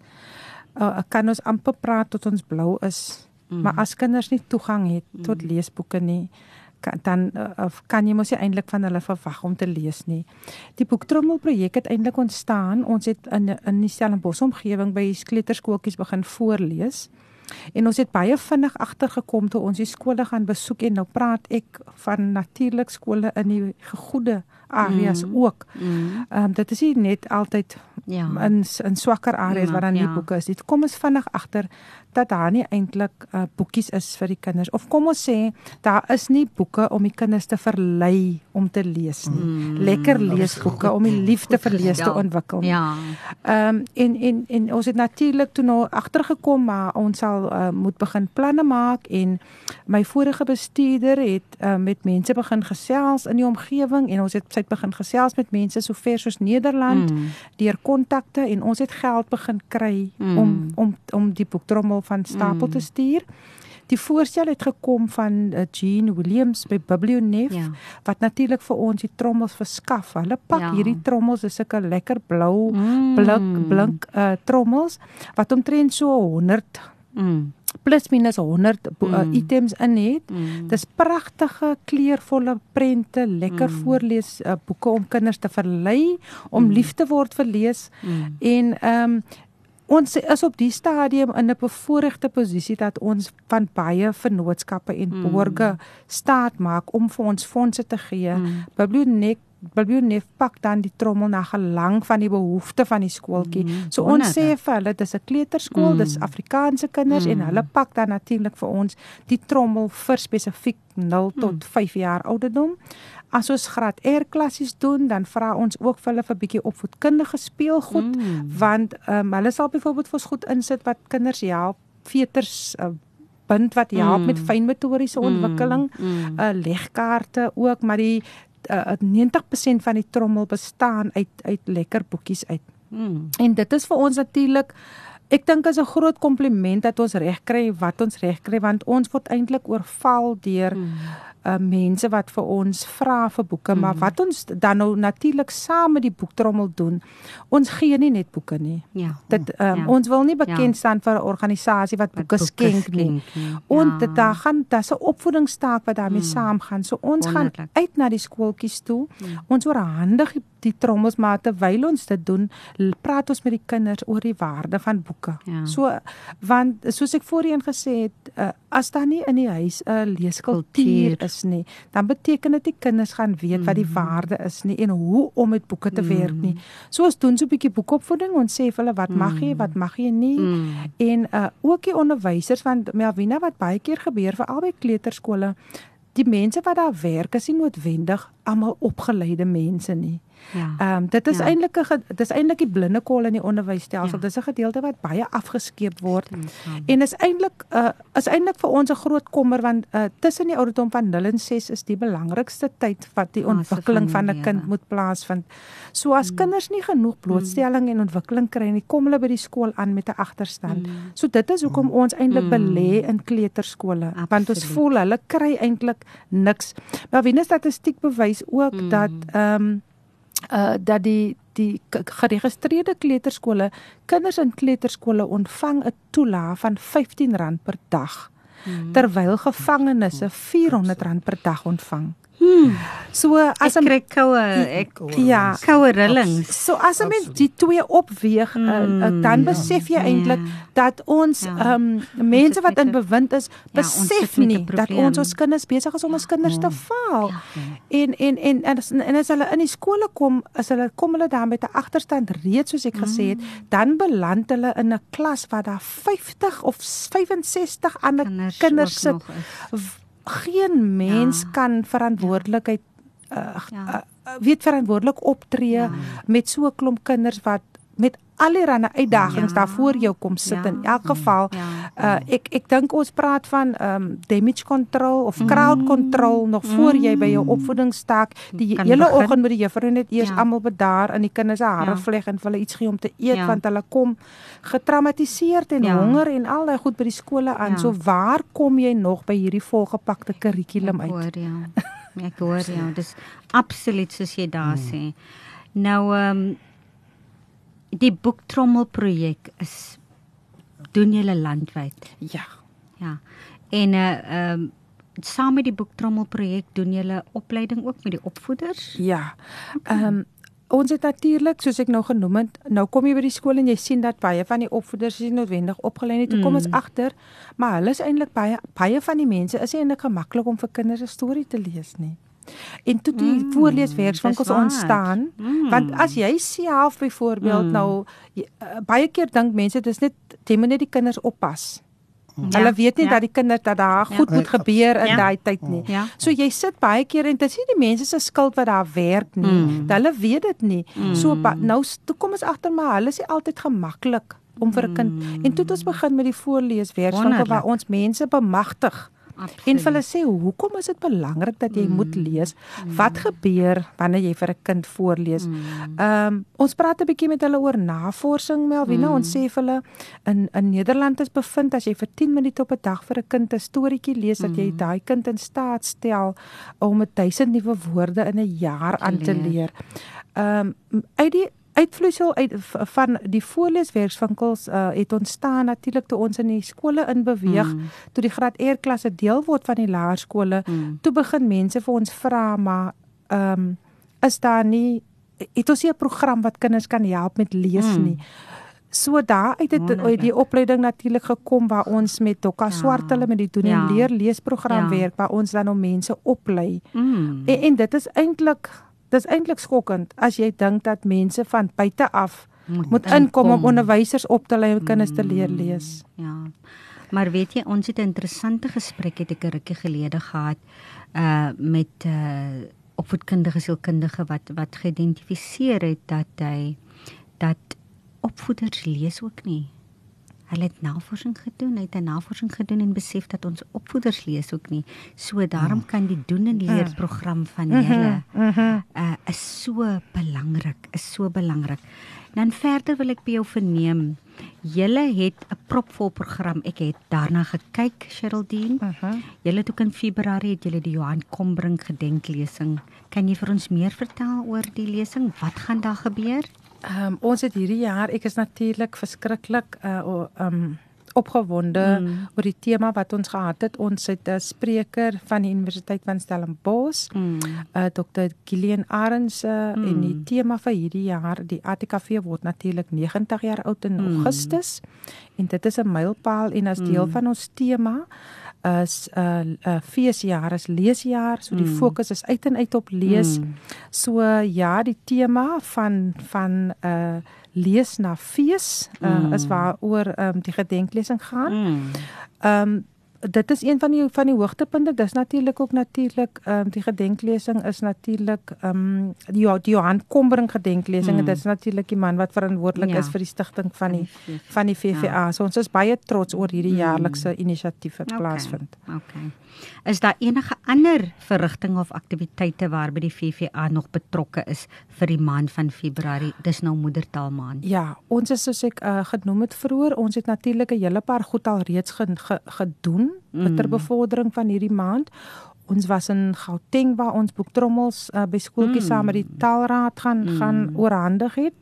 uh, kan ons amper praat tot ons blou is. Mm. Maar as kinders nie toegang het mm. tot leesboeke nie, kan, dan uh, kan jy mos nie eintlik van hulle verwag om te lees nie. Die boektrommel projek het eintlik ontstaan. Ons het in in die Stellenbosch omgewing by kleuterskooltjies begin voorlees. En ons het baie vinnig agtergekom toe ons die skole gaan besoek en nou praat ek van natuurlik skole in die goeie areas mm. ook. Mm. Ehm um, dit is nie net altyd ja. in in swakker areas ja, waar dan nie ja. boeke is. Dit kom ons vinnig agter dat daar nie eintlik uh, boekies is vir die kinders of kom ons sê daar is nie boeke om die kinders te verlei om te lees nie. Mm, Lekker leesboeke om die liefde vir lees te ontwikkel. Ja. Ehm um, en en en ons het natuurlik toe nou agtergekom maar ons sal uh, moet begin planne maak en my vorige bestuurder het uh, met mense begin gesels in die omgewing en ons het sy het begin gesels met mense so ver soos Nederland mm. deur kontakte en ons het geld begin kry mm. om om om die boektrommel van stapel mm. te stuur. Die voorstel het gekom van uh, Jean Williams by Biblionef ja. wat natuurlik vir ons die trommels verskaf. Hulle pak ja. hierdie trommels, dis sulke lekker blou mm. blik blink uh, trommels wat omtrent so 100 mm plus minus 100 uh, mm. items in het. Mm. Dis pragtige kleurvolle prente, lekker mm. voorlees uh, boeke om kinders te verlei om mm. lief te word vir lees mm. en ehm um, ons is op die stadium in 'n bevoordeelde posisie dat ons van baie vennootskappe en mm. borge staat maak om vir ons fondse te gee. Mm. Biblioteek Biblioteek pak dan die trommel na gelang van die behoefte van die skooltjie. Mm. So ons sê vir hulle dis 'n kleuterskool, mm. dis Afrikaanse kinders mm. en hulle pak dan natuurlik vir ons die trommel vir spesifiek 0 tot mm. 5 jaar ouderdom. As ons graad R klassies doen, dan vra ons ook vir hulle vir 'n bietjie opvoedkundige speelgoed mm. want um, hulle sal byvoorbeeld vir ons goed insit wat kinders help veters uh, bind wat help mm. met fynmotoriese mm. ontwikkeling, mm. uh, legkaarte ook, maar die uh, 90% van die trommel bestaan uit uit lekker boekies uit. Mm. En dit is vir ons natuurlik Ek dink is 'n groot kompliment dat ons reg kry wat ons reg kry want ons word eintlik oorval deur mm uh, mense wat vir ons vra vir boeke, mm. maar wat ons dan nou natuurlik saam met die boektrommel doen, ons gee nie net boeke nie. Ja. Dit um, ja. ons wil nie bekend ja. staan ja. vir 'n organisasie wat boeke, boeke skenk nie. En ja. dit daar gaan daar's 'n opvoedingstaak wat daarmee mm. saamgaan. So ons Wonderlik. gaan uit na die skooltjies toe. Mm. Ons oorhandig die trommels maar terwyl ons dit doen, praat ons met die kinders oor die waarde van boeke. Ja. So want soos ek voorheen gesê het, uh, as daar nie in die huis 'n leeskultuur is nie, dan beteken dit die kinders gaan weet mm. wat die mm. waarde is nie en hoe om met boeke te mm. werk nie. So ons doen so 'n bietjie boekopvoeding, ons sê vir hulle wat mag jy, wat mag jy nie mm. en uh, ook die onderwysers want Melvina wat baie keer gebeur vir albei kleuterskole Die mense wat daar werk is nie noodwendig almal opgeleide mense nie. Ja. Ehm um, dit is ja. eintlik 'n dit is eintlik die blinde kol in die onderwysstelsel. Ja. Dis 'n gedeelte wat baie afgeskeep word. En is eintlik uh is eintlik vir ons 'n groot kommer want uh tussen die ouderdom van 0 en 6 is die belangrikste tyd wat die ontwikkeling van 'n kind moet plaasvind. So as hmm. kinders nie genoeg blootstelling hmm. en ontwikkeling kry nie, kom hulle by die skool aan met 'n agterstand. Hmm. So dit is hoekom hmm. ons eintlik hmm. belê in kleuterskole want ons voel hulle kry eintlik niks. Maar wie net statistiek bewys ook hmm. dat ehm um, uh dat die die geregistreerde kleuterskole kinders in kleuterskole ontvang 'n toelaag van R15 per dag hmm. terwyl gevangenes R400 per dag ontvang. Hmm. So as ek kry koue ek ja, koue rillings. So as jy met die twee opweeg, mm, uh, uh, dan besef jy ja. eintlik ja. dat ons ehm ja. um, mense wat in bewind is, ja, besef ja, nie dat ons ons kinders besig is om ons kinders te faal. Ja. En en en en as, en as hulle in die skole kom, as hulle kom hulle dan met 'n agterstand reeds soos ek mm. gesê het, mm. dan beland hulle in 'n klas waar daar 50 of 65 ander kinders, kinders sit geen mens ja. kan verantwoordelikheid uh, ja. uh, weet verantwoordelik optree ja. met so 'n klomp kinders wat met allerlei uitdagings ja. daarvoor jou kom sit ja. in elk geval ja. uh, ek ek dink ons praat van um, damage control of crowd mm. control nog mm. voor jy by jou mm. opvoedingstak die kan hele oggend met die juffrou net eers ja. almal bedaar in die kinders se hare ja. vleg en hulle iets gee om te eet ja. want hulle kom getraumatiseerd en ja. honger en al daai goed by die skole aan ja. so waar kom jy nog by hierdie volgepakte kurrikulum uit hoor, ja. ek hoor ja dis absoluut soos jy daar mm. sê nou ehm um, die boektrommel projek is doen julle landwyd. Ja. Ja. En uh ehm uh, saam met die boektrommel projek doen julle opleiding ook met die opvoeders? Ja. Ehm um, ons het natuurlik soos ek nou genoem het, nou kom jy by die skool en jy sien dat baie van die opvoeders is noodwendig opgelei nie. Toe kom ons mm. agter, maar hulle is eintlik baie baie van die mense is eintlik gemaklik om vir kinders 'n storie te lees nie. En toe die mm, voorleeswerkswinkels ontstaan, mm. want as jy self byvoorbeeld mm. nou jy, uh, baie keer dink mense dis net jy moet net die kinders oppas. Mm. Hulle weet nie ja. dat die kinders dat daar goed ja. moet gebeur in ja. daai tyd nie. Ja. So jy sit baie keer en dit is nie die mense se skuld wat daar werk nie. Mm. Hulle weet dit nie. Mm. So nou toe kom ons agter maar hulle is nie altyd gemaklik om vir 'n kind. Mm. En toe het ons begin met die voorleeswerkswinkel waar ons mense bemagtig. Absoluut. En hulle sê hoekom is dit belangrik dat jy mm. moet lees? Wat mm. gebeur wanneer jy vir 'n kind voorlees? Mm. Ehm um, ons praat 'n bietjie met hulle oor navorsing Melvina. Mm. Ons sê vir hulle in in Nederland is bevind as jy vir 10 minute op 'n dag vir 'n kind 'n storieetjie lees mm. dat jy mm. daai kind in staat stel om 1000 nuwe woorde in 'n jaar aan te leer. Ehm um, uit die uitvloeisel uit van die voorleeswerkswinkels uh, het ontstaan natuurlik toe ons in die skole in beweeg mm. toe die graad R klasse deel word van die laerskole mm. toe begin mense vir ons vra maar ehm um, is daar nie het ons nie 'n program wat kinders kan help met lees mm. nie So daar uit het uit die opleiding natuurlik gekom waar ons met Dokka ja. Swart hulle met die doen en ja. leer leesprogram ja. werk waar ons dan om mense oplei. Mm. En, en dit is eintlik dis eintlik skokkend as jy dink dat mense van buite af moet, moet inkom om onderwysers op te lei om kinders te leer lees. Mm. Ja. Maar weet jy, ons het 'n interessante gesprek het ek 'n rukkie gelede gehad uh met uh opvoedkundige sielkundige wat wat geïdentifiseer het dat hy dat opvoeders lees ook nie. Hulle het navorsing gedoen, hy het 'n navorsing gedoen en besef dat ons opvoeders lees ook nie. So daarom mm. kan die doen en leer mm. program van mhm, julle uh is so belangrik, is so belangrik. Dan verder wil ek by jou verneem. Julle het 'n propvol program. Ek het daarna gekyk, Sheraldine. Uh -huh. Julle het ook in Februarie het julle die Johan Kombrink gedenklesing. Kan jy vir ons meer vertel oor die lesing? Wat gaan daar gebeur? Ehm um, ons het hierdie jaar, ek is natuurlik verskriklik uh ehm um, opgewonde mm. oor die tema wat ons gehad het. Ons het 'n spreker van die Universiteit van Stellenbosch, mm. uh Dr. Gillian Arends mm. en die tema vir hierdie jaar, die ATKV word natuurlik 90 jaar oud in mm. Augustus. En dit is 'n mylpaal en as deel mm. van ons tema is 'n uh, 'n uh, feesjaar, is leesjaar, so die mm. fokus is uit en uit op lees. Mm. So ja, die tema van van 'n uh, lees na fees uh, mm. is waaroor um, die gedenklesing gaan. Mm. Ehm mm. um, dit is een van die van die hoogtepunte. Dis natuurlik ook natuurlik ehm um, die gedenklesing is natuurlik ehm um, die, die Johan Kombrink gedenklesing mm. en dit is natuurlik die man wat verantwoordelik ja. is vir die stigting van die van die VVA. Ja. So ons is baie trots oor hierdie mm. jaarlikse inisiatief wat okay. plaasvind. Okay. Is daar enige ander verrigtinge of aktiwiteite waarby die VVA nog betrokke is vir die maand van Februarie? Dis nou moedertaal maand. Ja, ons is soos ek uh, genoem het vroeër, ons het natuurlik 'n hele paar goed al reeds ge, ge, gedoen mm. ter bevordering van hierdie maand. Ons was in Gauteng waar ons boektrommels uh, by skooltjies mm. saam met die taalraad gaan mm. gaan oorhandig het.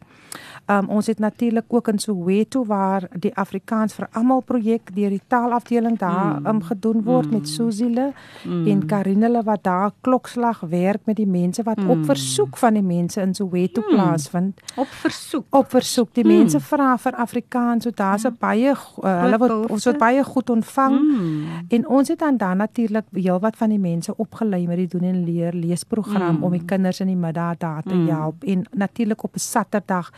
Um, ons het natuurlik ook in Soweto waar die Afrikaans vir almal projek deur die taalafdeling daar mm. um, gedoen word mm. met Suzile mm. en Karinele wat daar klokslag werk met die mense wat mm. op versoek van die mense in Soweto mm. plaasvind. Op versoek. Op versoek. Die mm. mense vra vir Afrikaans, so daar's 'n baie uh, hulle word ons word baie goed ontvang. Mm. En ons het dan dan natuurlik heelwat van die mense opgelei met die doen en leer leesprogram mm. om die kinders in die middag daar te mm. help en natuurlik op 'n Saterdag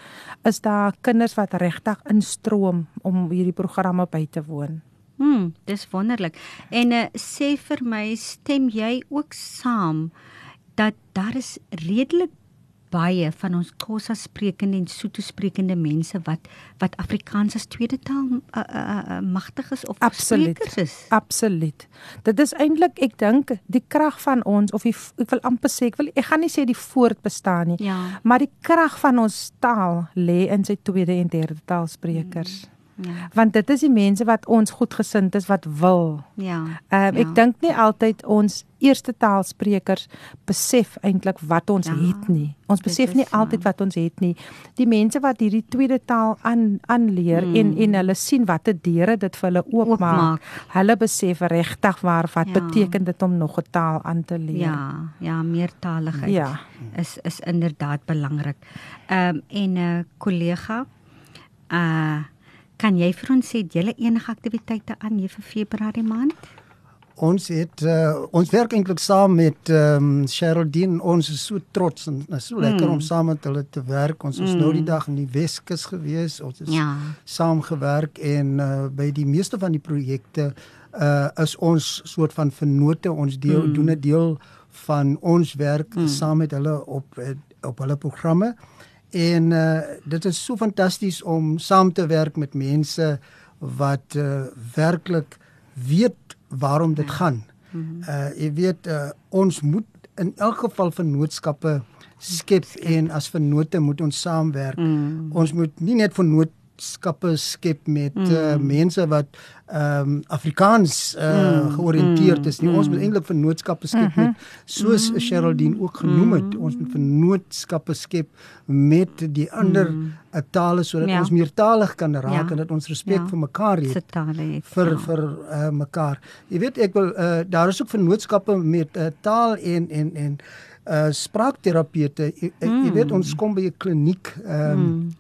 is daar kinders wat regtig instroom om hierdie programme by te woon. Hm, dis wonderlik. En uh, sê vir my, stem jy ook saam dat daar is redelik baie van ons Xhosa sprekende en Sotho sprekende mense wat wat Afrikaans as tweede taal uh, uh, uh, magtig is of absoluut, sprekers is. Absoluut. Dit is eintlik ek dink die krag van ons of die, ek wil amper sê ek wil ek gaan nie sê die voortbestaan nie, ja. maar die krag van ons taal lê in sy tweede en derde taalsprekers. Hmm. Ja. Want dit is die mense wat ons goedgesind is wat wil. Ja. Ehm um, ek ja. dink nie altyd ons eerste taalsprekers besef eintlik wat ons ja. het nie. Ons besef nie altyd wat ons het nie. Die mense wat hierdie tweede taal aan aanleer mm. en en hulle sien watter deure dit vir hulle oopmaak. Hulle besef regtig waar wat ja. beteken dit om nog 'n taal aan te leer. Ja, ja, meertaligheid ja. is is inderdaad belangrik. Ehm um, en 'n uh, kollega uh Kan jy vir ons sê julle enige aktiwiteite aan hier vir Februarie maand? Ons het uh, ons werk eintlik saam met ehm um, Sheraldine. Ons is so trots en is so lekker mm. om saam met hulle te werk. Ons is mm. nou die dag in die Weskus gewees. Ons is ja. saam gewerk en uh, by die meeste van die projekte uh, is ons soort van vennote. Ons deel mm. doen 'n deel van ons werk mm. saam met hulle op op hulle programme. En uh dit is so fantasties om saam te werk met mense wat uh werklik weet waarom dit ja. gaan. Uh jy weet uh ons moet in elk geval vennootskappe skep en as vennote moet ons saamwerk. Mm. Ons moet nie net vennoot vennootskappe skep met mm. uh, mense wat ehm um, Afrikaans uh, mm. georiënteerd is nie. Mm. Ons moet eintlik vennootskappe skep mm -hmm. met soos mm. Sheraldine ook genoem het. Mm. Ons moet vennootskappe skep met die ander mm. tale sodat ja. ons meertalig kan raak ja. en dat ons respek ja. vir mekaar het. het vir ja. vir uh, mekaar. Jy weet ek wil uh, daar is ook vennootskappe met uh, taal en en en uh spraakterapeute. Jy, mm. jy weet ons kom by 'n kliniek ehm um, mm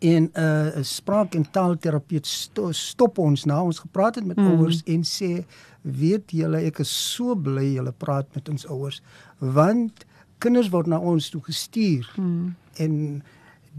en 'n uh, spraak en taalterapeut sto, stop ons nou ons gepraat het met mm. ouers en sê weet julle ek is so bly julle praat met ons ouers want kinders word na ons toe gestuur mm. en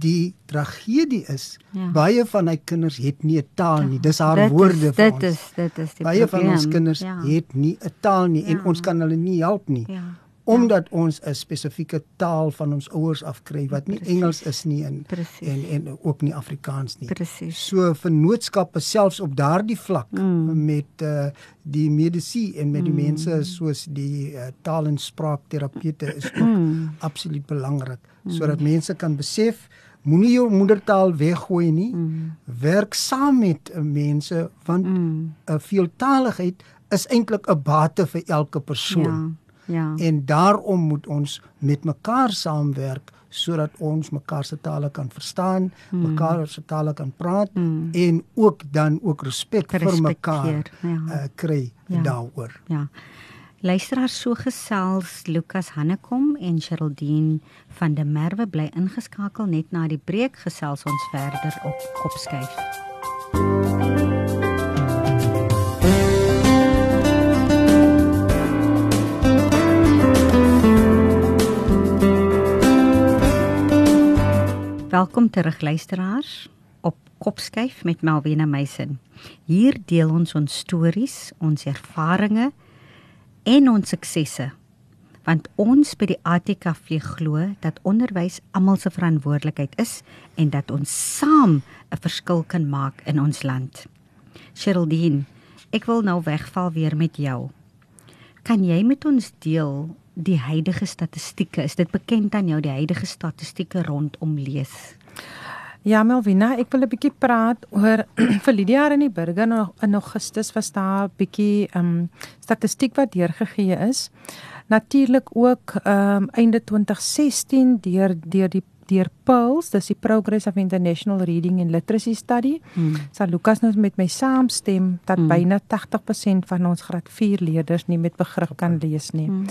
die tragedie is ja. baie van hy kinders het nie 'n taal nie dis haar dit woorde is, dit is dit is die baie probleem. van ons kinders ja. het nie 'n taal nie ja. en ons kan hulle nie help nie ja omdat ja. ons 'n spesifieke taal van ons ouers afkry wat nie Precies. Engels is nie en, en en ook nie Afrikaans nie. Precies. So vennootskappe selfs op daardie vlak mm. met uh, die medisy en met die mm. mense soos die uh, taal en spraakterapeute is ook mm. absoluut belangrik mm. sodat mense kan besef moenie jou moedertaal weggooi nie. Mm. Werk saam met uh, mense want 'n mm. veeltaaligheid is eintlik 'n bate vir elke persoon. Ja. En daarom moet ons met mekaar saamwerk sodat ons mekaar se tale kan verstaan, hmm. mekaar se tale kan praat hmm. en ook dan ook respek vir mekaar ja. uh, kry ja. daaroor. Ja. Luisteraars so gesels Lukas Hannekom en Geraldine van der Merwe bly ingeskakel net na die breek gesels ons verder op Kopskyf. Welkom terug luisteraars op Kopskyf met Melvina Meisen. Hier deel ons ons stories, ons ervarings en ons suksesse. Want ons by die ATKV glo dat onderwys almal se verantwoordelikheid is en dat ons saam 'n verskil kan maak in ons land. Sheraldine, ek wil nou wegval weer met jou. Kan jy met ons deel die huidige statistieke, is dit bekend aan jou die huidige statistieke rondom lees? Ja, Melvina, ek wil 'n bietjie praat oor vir Lydia in die burger nog in Augustus was daar 'n bietjie ehm um, statistiek wat deurgegee is. Natuurlik ook ehm um, einde 2016 deur deur die deur PIRLS, dis die Progress of International Reading and Literacy Study. Hmm. Sa Lukas nou met my saamstem dat hmm. byna 80% van ons graad 4 leerders nie met begrip kan lees nie. Hmm.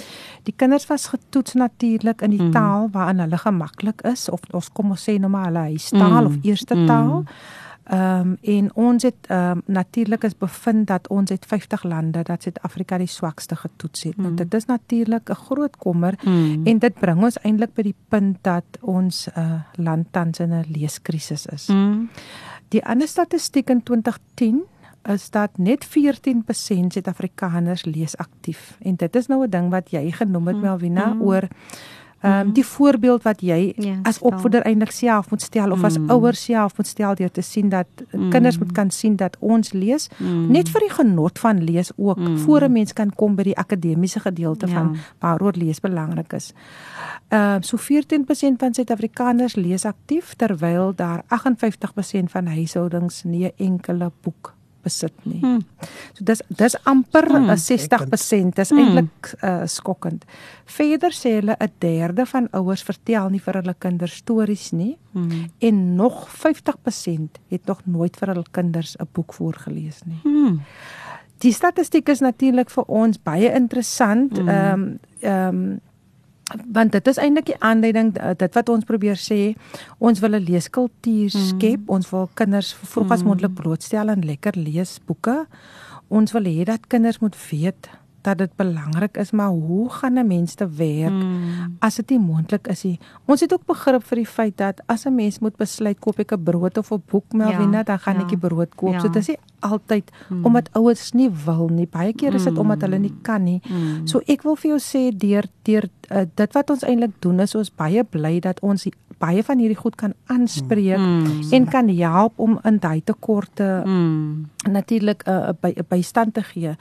Die kinders was getoets natuurlik in die hmm. taal waarin hulle gemaklik is of ons kom ons sê nou maar hulle huistaal hmm. of eerste taal. Hmm. Ehm um, en ons het ehm um, natuurlik is bevind dat ons het 50 lande dat Suid-Afrika die swakste getoets het. Mm. Nou dit is natuurlik 'n groot kommer mm. en dit bring ons eintlik by die punt dat ons uh, land tans in 'n leeskrisis is. Mm. Die ander statistiek in 2010 is dat net 14% Suid-Afrikaners lees aktief en dit is nou 'n ding wat jy genoem het mm. Melvina mm. oor Ehm um, die voorbeeld wat jy ja, as opvoeder eintlik self moet stel of mm. as ouers self moet stel deur te sien dat mm. kinders moet kan sien dat ons lees mm. net vir die genot van lees ook mm. voor 'n mens kan kom by die akademiese gedeelte ja. van waaroor lees belangrik is. Ehm uh, so 14% van Suid-Afrikaners lees aktief terwyl daar 58% van huishoudings nie 'n enkele boek besit nie. Hmm. So dis dis amper hmm. 60%. Dis hmm. eintlik uh, skokkend. Verder sê hulle 'n derde van ouers vertel nie vir hulle kinders stories nie hmm. en nog 50% het nog nooit vir hulle kinders 'n boek voorgeles nie. Hmm. Die statistiek is natuurlik vir ons baie interessant. Hmm. Ehm um, ehm um, want dit is eintlik die aanleiding eh, dit wat ons probeer sê ons wil 'n leeskultuur mm. skep mm. ons wil kinders vroeg as moontlik mm. blootstel aan lekker leesboeke ons wil hê dat kinders moet weet dat dit belangrik is maar hoe gaan 'n mens te werk mm. as dit nie moontlik is nie ons het ook begrip vir die feit dat as 'n mens moet besluit koop ek 'n brood of 'n boek Melvina ja, dan gaan ja, ek die brood koop ja. so dit is nie altyd mm. omdat ouers nie wil nie baie keer is dit mm. omdat hulle nie kan nie mm. so ek wil vir jou sê deur deur uh, dit wat ons eintlik doen is ons baie bly dat ons baie van hierdie goed kan aanspreek mm. en kan help om in daai tekorte mm. natuurlik 'n uh, eh, by, bystand te gee.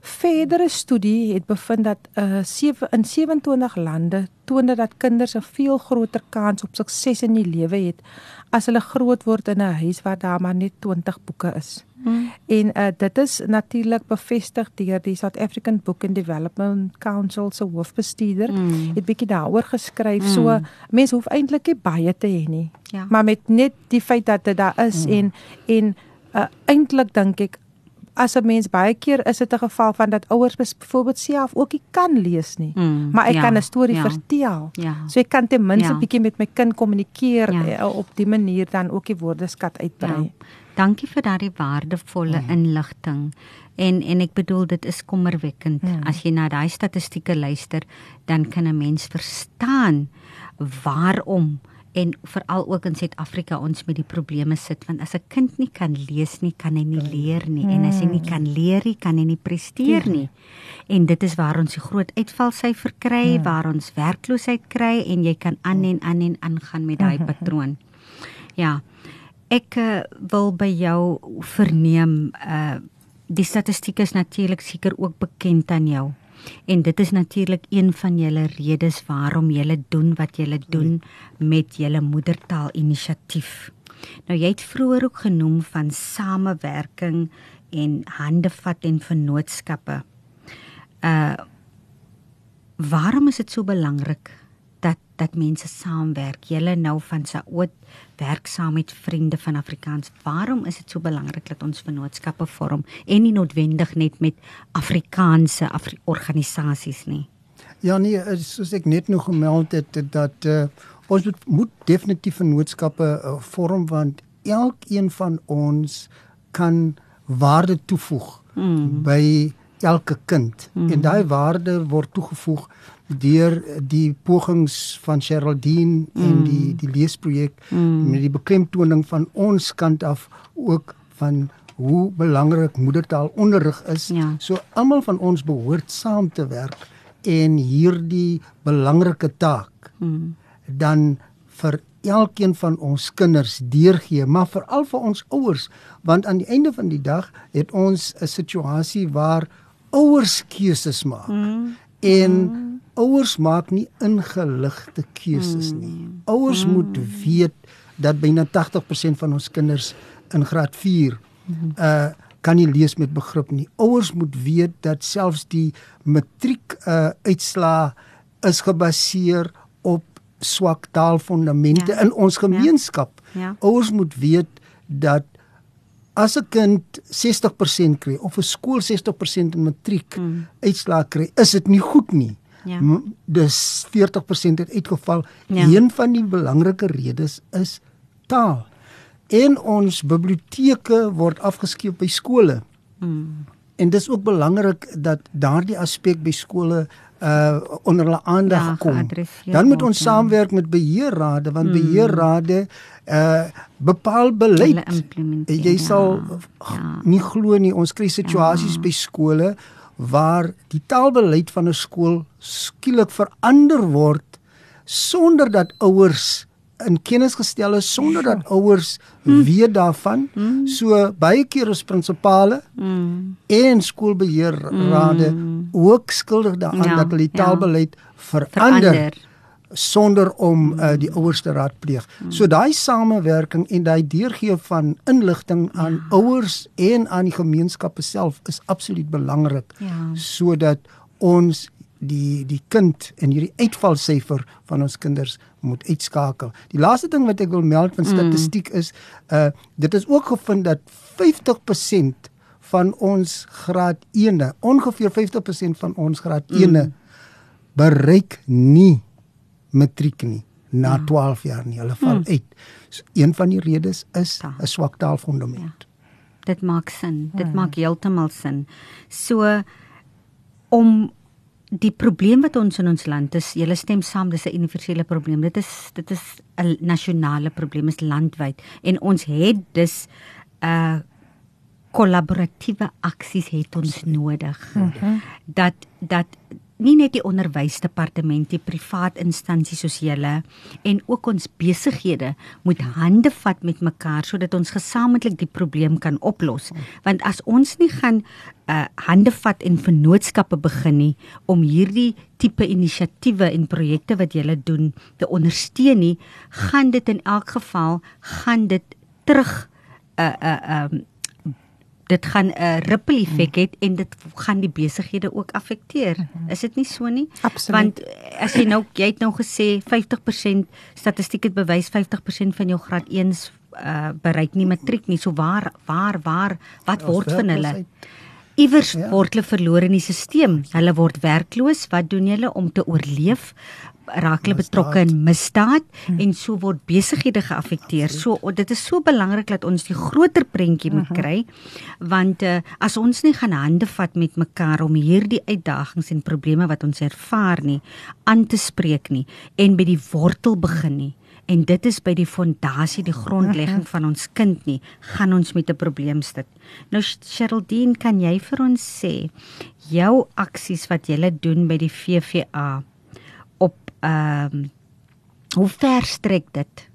Verdere studie het bevind dat uh, 7 in 27 lande toon dat kinders 'n veel groter kans op sukses in die lewe het as hulle groot word in 'n huis waar daar maar net 20 boeke is. Hmm. En uh, dit is natuurlik bevestig deur die South African Book and Development Council se hoofbestuurder. Hmm. Het bietjie daaroor geskryf. Hmm. So mense hoef eintlik nie baie te hê nie. Ja. Maar met net die feit dat dit daar is hmm. en en uh, eintlik dink ek as 'n mens baie keer is dit 'n geval van dat ouers byvoorbeeld self ook nie kan lees nie. Mm, maar ek ja, kan 'n storie ja, vertel. Ja, so ek kan ten minste ja. bietjie met my kind kommunikeer ja. Eh, op die manier dan ook die woordeskat uitbrei. Ja. Dankie vir daardie waardevolle mm. inligting. En en ek bedoel dit is kommerwekkend mm. as jy na daai statistieke luister, dan kan 'n mens verstaan waarom en veral ook in Suid-Afrika ons met die probleme sit want as 'n kind nie kan lees nie, kan hy nie leer nie en as hy nie kan leer nie, kan hy nie presteer nie. En dit is waar ons die groot uitvalsyfer kry, waar ons werkloosheid kry en jy kan aan en aan en aangaan met daai patroon. Ja. Ek wil by jou verneem uh die statistiek is natuurlik seker ook bekend aan jou. En dit is natuurlik een van julle redes waarom julle doen wat julle doen met julle moedertaal inisiatief. Nou jy het vroeër ook genoem van samewerking en handevat en vennootskappe. Uh waarom is dit so belangrik dat mense saamwerk? Julle nou van Saoot werk saam met vriende van Afrikaans. Waarom is dit so belangrik dat ons vennootskappe vorm en nie noodwendig net met Afrikaanse Afri organisasies nie? Ja nee, soos ek net nog gemeld het dat uh, ons moet, moet definitief vennootskappe uh, vorm want elkeen van ons kan waarde toevoeg mm. by elke kind mm. en daai waarde word toegevoeg deur die pogings van Geraldine mm. en die die leesprojek mm. met die beklemtoning van ons kant af ook van hoe belangrik moedertaalonderrig is. Ja. So almal van ons behoort saam te werk en hierdie belangrike taak mm. dan vir elkeen van ons kinders deurgee, maar veral vir ons ouers, want aan die einde van die dag het ons 'n situasie waar ouers keuses maak. Mm. En mm ouers maak nie ingeligte keuses nie. Mm. Ouers mm. moet weet dat byna 80% van ons kinders in graad 4 mm. uh kan nie lees met begrip nie. Ouers moet weet dat selfs die matriek uh uitslaa is gebaseer op swak taalfondamente ja. in ons gemeenskap. Ja. Ja. Ouers moet weet dat as 'n kind 60% kry of 'n skool 60% in matriek mm. uitslaa kry, is dit nie goed nie. Ja. Dis 40% het uitgeval. Ja. Een van die belangrike redes is taal. En ons biblioteke word afgeskeep by skole. Mm. En dis ook belangrik dat daardie aspek by skole uh onder hulle aandag ja, kom. Dan moet ons ja. saamwerk met beheerrade want mm. beheerrade uh bepaal beleid. Jy sal ja. nie glo nie ons kry situasies ja. by skole waar die taalbeleid van 'n skool skielik verander word sonder dat ouers in kennis gestel is sonder dat ouers hmm. weet daarvan hmm. so baie keer is prinsipale hmm. en skoolbeheerrade hmm. ook skuldig daaraan ja, dat hulle die ja. taalbeleid ja. verander, verander sonder om uh, die ouers te raadpleeg. Hmm. So daai samewerking en daai deurgee van inligting aan ja. ouers en aan die gemeenskappe self is absoluut belangrik ja. sodat ons die die kind en hierdie uitvalsyfer van ons kinders moet uitskakel. Die laaste ding wat ek wil meld van hmm. statistiek mm. is uh dit is ook gevind dat 50% van ons graad 1, ongeveer 50% van ons graad 1 mm. bereik nie matriek nie na ja. 12 jaar nie. Hulle val hmm. uit. So, een van die redes is 'n swak taalfondament. Ja. Dit maak sin. Dit hmm. maak heeltemal sin. So om die probleem wat ons in ons land is, julle stem saam, dis 'n universele probleem. Dit is dit is 'n nasionale probleem, is landwyd en ons het dus 'n uh, kollaboratiewe aksies het ons nodig. Mm -hmm. Dat dat nie net die onderwysdepartement, die privaat instansies soos julle en ook ons besighede moet hande vat met mekaar sodat ons gesamentlik die probleem kan oplos. Want as ons nie gaan uh, hande vat en vennootskappe begin nie om hierdie tipe inisiatiewe en projekte wat julle doen te ondersteun nie, gaan dit in elk geval gaan dit terug uh, uh, um, dit gaan 'n ripple effek hmm. het en dit gaan die besighede ook affekteer. Hmm. Is dit nie so nie? Absoluut. Want as jy nou jy het nou gesê 50% statistiek het bewys 50% van jou graad 1s uh, bereik nie matriek nie. So waar waar waar wat word van hulle? Iewers ja. word hulle verloor in die stelsel. Hulle word werkloos. Wat doen julle om te oorleef? Raak hulle betrokke in misdaad hmm. en so word besighede geaffekteer. So dit is so belangrik dat ons die groter prentjie moet mhm. kry want uh, as ons nie gaan hande vat met mekaar om hierdie uitdagings en probleme wat ons ervaar nie aan te spreek nie en by die wortel begin nie en dit is by die fondasie die grondlegging van ons kind nie gaan ons met 'n probleem sit. Nou Sheraldine, kan jy vir ons sê jou aksies wat jy doen by die VVA ehm um, hoe ver strek dit?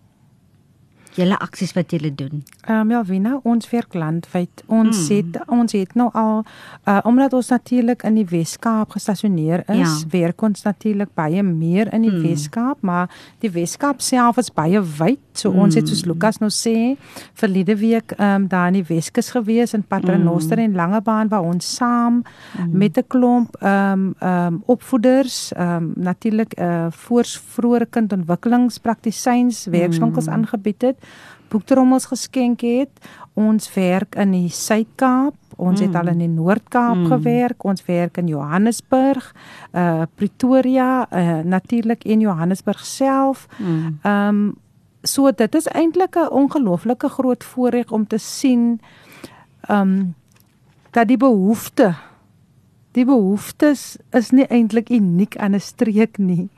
Julle aksies wat julle doen? Ehm um, ja, Wina, ons werk landwyd. Ons mm. het ons het nou al uh, omdat ons natuurlik in die Wes-Kaap gestasioneer is, ja. werk ons natuurlik baie meer in die mm. Wes-Kaap, maar die Wes-Kaap self is baie wyd. So mm. ons het soos Lukas nou sê, verlede week ehm um, daar in die Weskus gewees in Paternoster mm. en Langebaan waar ons saam mm. met 'n klomp ehm um, ehm um, opvoeders, ehm um, natuurlik eh uh, voorsvroeë kindontwikkelingspraktisyns werkswinkels mm. aangebied het boektrommels geskenk het. Ons werk in die Suid-Kaap, ons mm. het al in die Noord-Kaap mm. gewerk, ons werk in Johannesburg, uh Pretoria, uh natuurlik in Johannesburg self. Mm. Um so dit is eintlik 'n ongelooflike groot voorreg om te sien um dat die behoefte Die behoeftes is nie eintlik uniek aan 'n streek nie.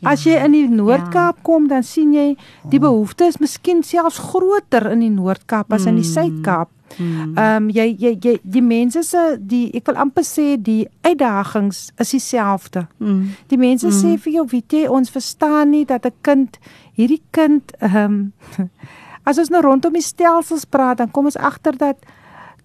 Ja, As jy in die Noord-Kaap ja. kom, dan sien jy die oh. behoeftes miskien selfs groter in die Noord-Kaap as in die mm. Suid-Kaap. Hmm. Ehm um, jy jy jy die mense se die ek wil amper sê die uitdagings is dieselfde. Mm. Die mense mm. sê vir jou weet jy ons verstaan nie dat 'n kind hierdie kind ehm um, as ons nou rondom die stelsels praat dan kom ons agter dat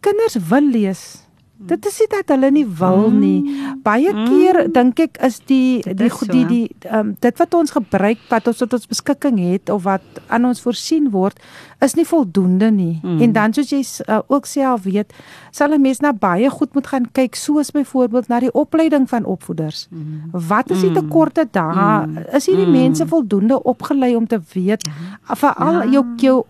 kinders wil lees. Dit is nie dat hulle nie wil nie. Baie keer mm. dink ek is die die die die, die um, dit wat ons gebruik wat ons tot ons beskikking het of wat aan ons voorsien word is nie voldoende nie. Mm. En dan soos jy uh, ook self weet, sal 'n mens na baie goed moet gaan kyk soos byvoorbeeld na die opleiding van opvoeders. Mm. Wat is die mm. tekorte daar? Mm. Is hierdie mm. mense voldoende opgelei om te weet ja. veral ja. jou jou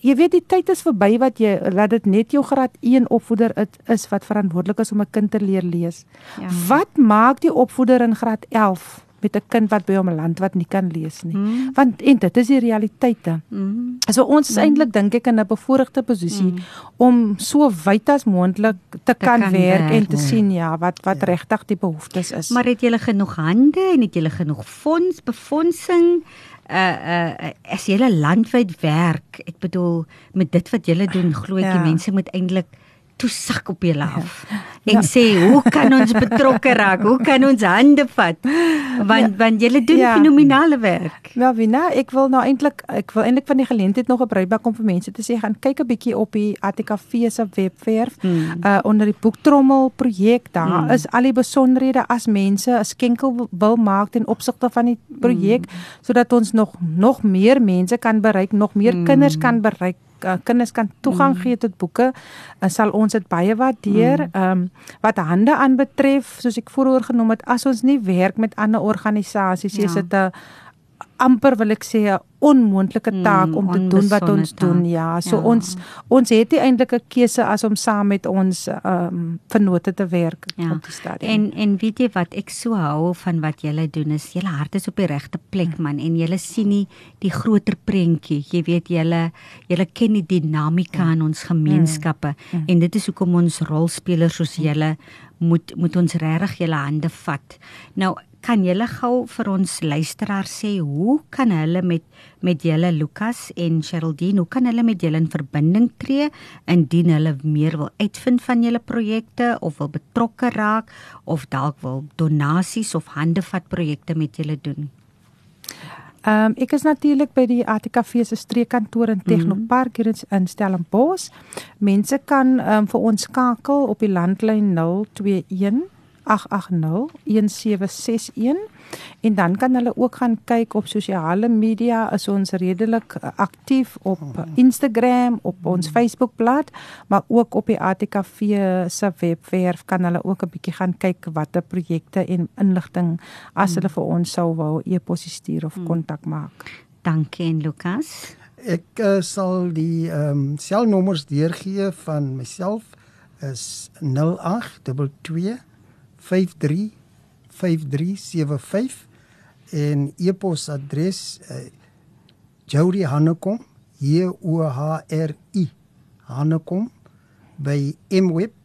jy weet die tyd is verby wat jy laat dit net jou graad 1 opvoeder is wat verantwoordelik is om 'n kind te leer lees. Ja. Wat maak die opvoeder in graad 11 met 'n kind wat by hom land wat nie kan lees nie? Mm. Want en dit is die realiteite. Mm. So ons is mm. eintlik dink ek in 'n bevoordeelde posisie mm. om so wyd as moontlik te, te kan, kan werk, werk en te ja. sien ja wat wat ja. regtig die behoeftes is. Maar het jy genoeg hande en het jy genoeg fonds befondsing? uh uh as jy 'n landwyd werk, ek bedoel met dit wat jy doen, glo ek ja. die mense moet eintlik toe sak op julle af ja. en ja. sê hoe kan ons betrokke raak? Hoe kan ons hande vat? Want ja. want julle doen ja. fenominale werk. Ja, Wina, ek wil nou eintlik ek wil eintlik van die geleentheid nog gebruik om vir mense te sê gaan kyk 'n bietjie op die ATKV se webwerf hmm. uh onder die boektrommel projek. Daar hmm. is al die besonderhede as mense 'n skenkel wil maak ten opsigte van die projek hmm. sodat ons nog nog meer mense kan bereik, nog meer hmm. kinders kan bereik uh, kinders kan toegang mm. gee tot boeke, uh, sal ons dit baie waardeer. Mm. Ehm mm. um, wat hande aanbetref, soos ek vooroor genoem het, as ons nie werk met ander organisasies, ja. is dit 'n amper wil ek sê 'n onmoontlike hmm, taak mm, om te doen wat ons taak. doen ja so ja. ons ons het nie eintlik 'n keuse as om saam met ons ehm um, vennote te werk ja. op die stadium en en weet jy wat ek so hou van wat julle doen is julle hart is op die regte plek man en julle sien nie die groter prentjie jy weet julle julle ken die dinamika in ons gemeenskappe mm, mm. en dit is hoekom ons rolspelers soos julle moet moet ons regtig julle hande vat nou kan julle gou vir ons luisteraars sê hoe kan hulle met met julle Lukas en Sheraldine hoe kan hulle met julle in verbinding tree indien hulle meer wil uitvind van julle projekte of wil betrokke raak of dalk wil donasies of handevat projekte met julle doen Ehm um, ek is natuurlik by die ATKV se streekkantoor in Technopark hier in Stellenbosch. Mense kan ehm um, vir ons skakel op die landlyn 021 08801761 en dan kan hulle ook gaan kyk op sosiale media is ons redelik aktief op Instagram op ons Facebookblad maar ook op die ATKV se webwerf kan hulle ook 'n bietjie gaan kyk watter projekte en inligting as hulle vir ons sou wou e-pos stuur of kontak maak. Dankie en Lukas. Ek uh, sal die ehm um, selnommers deurgee van myself is 0822 53 5375 en e-posadres uh, Jody Hanekom J O H R I Hanekom by mweb.co.za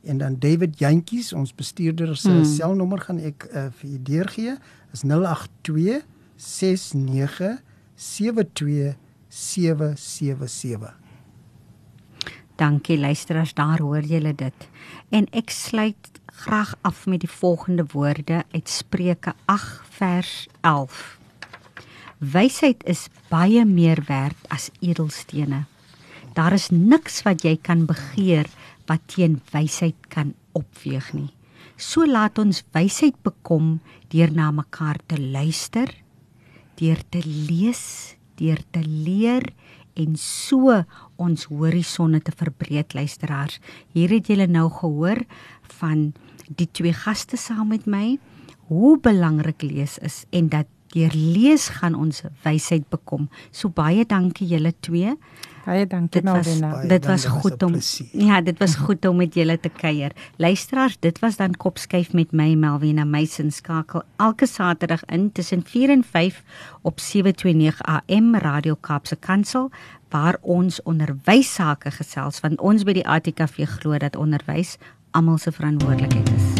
en dan David Jantjies ons bestuurder se hmm. selnommer gaan ek uh, vir u deurgee is 082 69 72 777 Dankie luisteraars, daar hoor julle dit. En ek sluit graag af met die volgende woorde uit Spreuke 8 vers 11. Wysheid is baie meer werd as edelstene. Daar is niks wat jy kan begeer wat teen wysheid kan opweeg nie. So laat ons wysheid bekom deur na mekaar te luister, deur te lees, deur te leer en so ons horisonne te verbreek luisteraars. Hier het julle nou gehoor van die twee gaste saam met my hoe belangrik lees is en dat deur lees gaan ons wysheid bekom. So baie dankie julle twee. Baie dankie Malvina. Dit was goed om Ja, dit was goed om met julle te kuier. Luisteraars, dit was dan Kopskuif met my Malvina Meisen skakel elke Saterdag in tussen 4 en 5 op 729 AM Radio Kaapse Kansel waar ons onderwys sake gesels want ons by die ATKV glo dat onderwys almal se verantwoordelikheid is.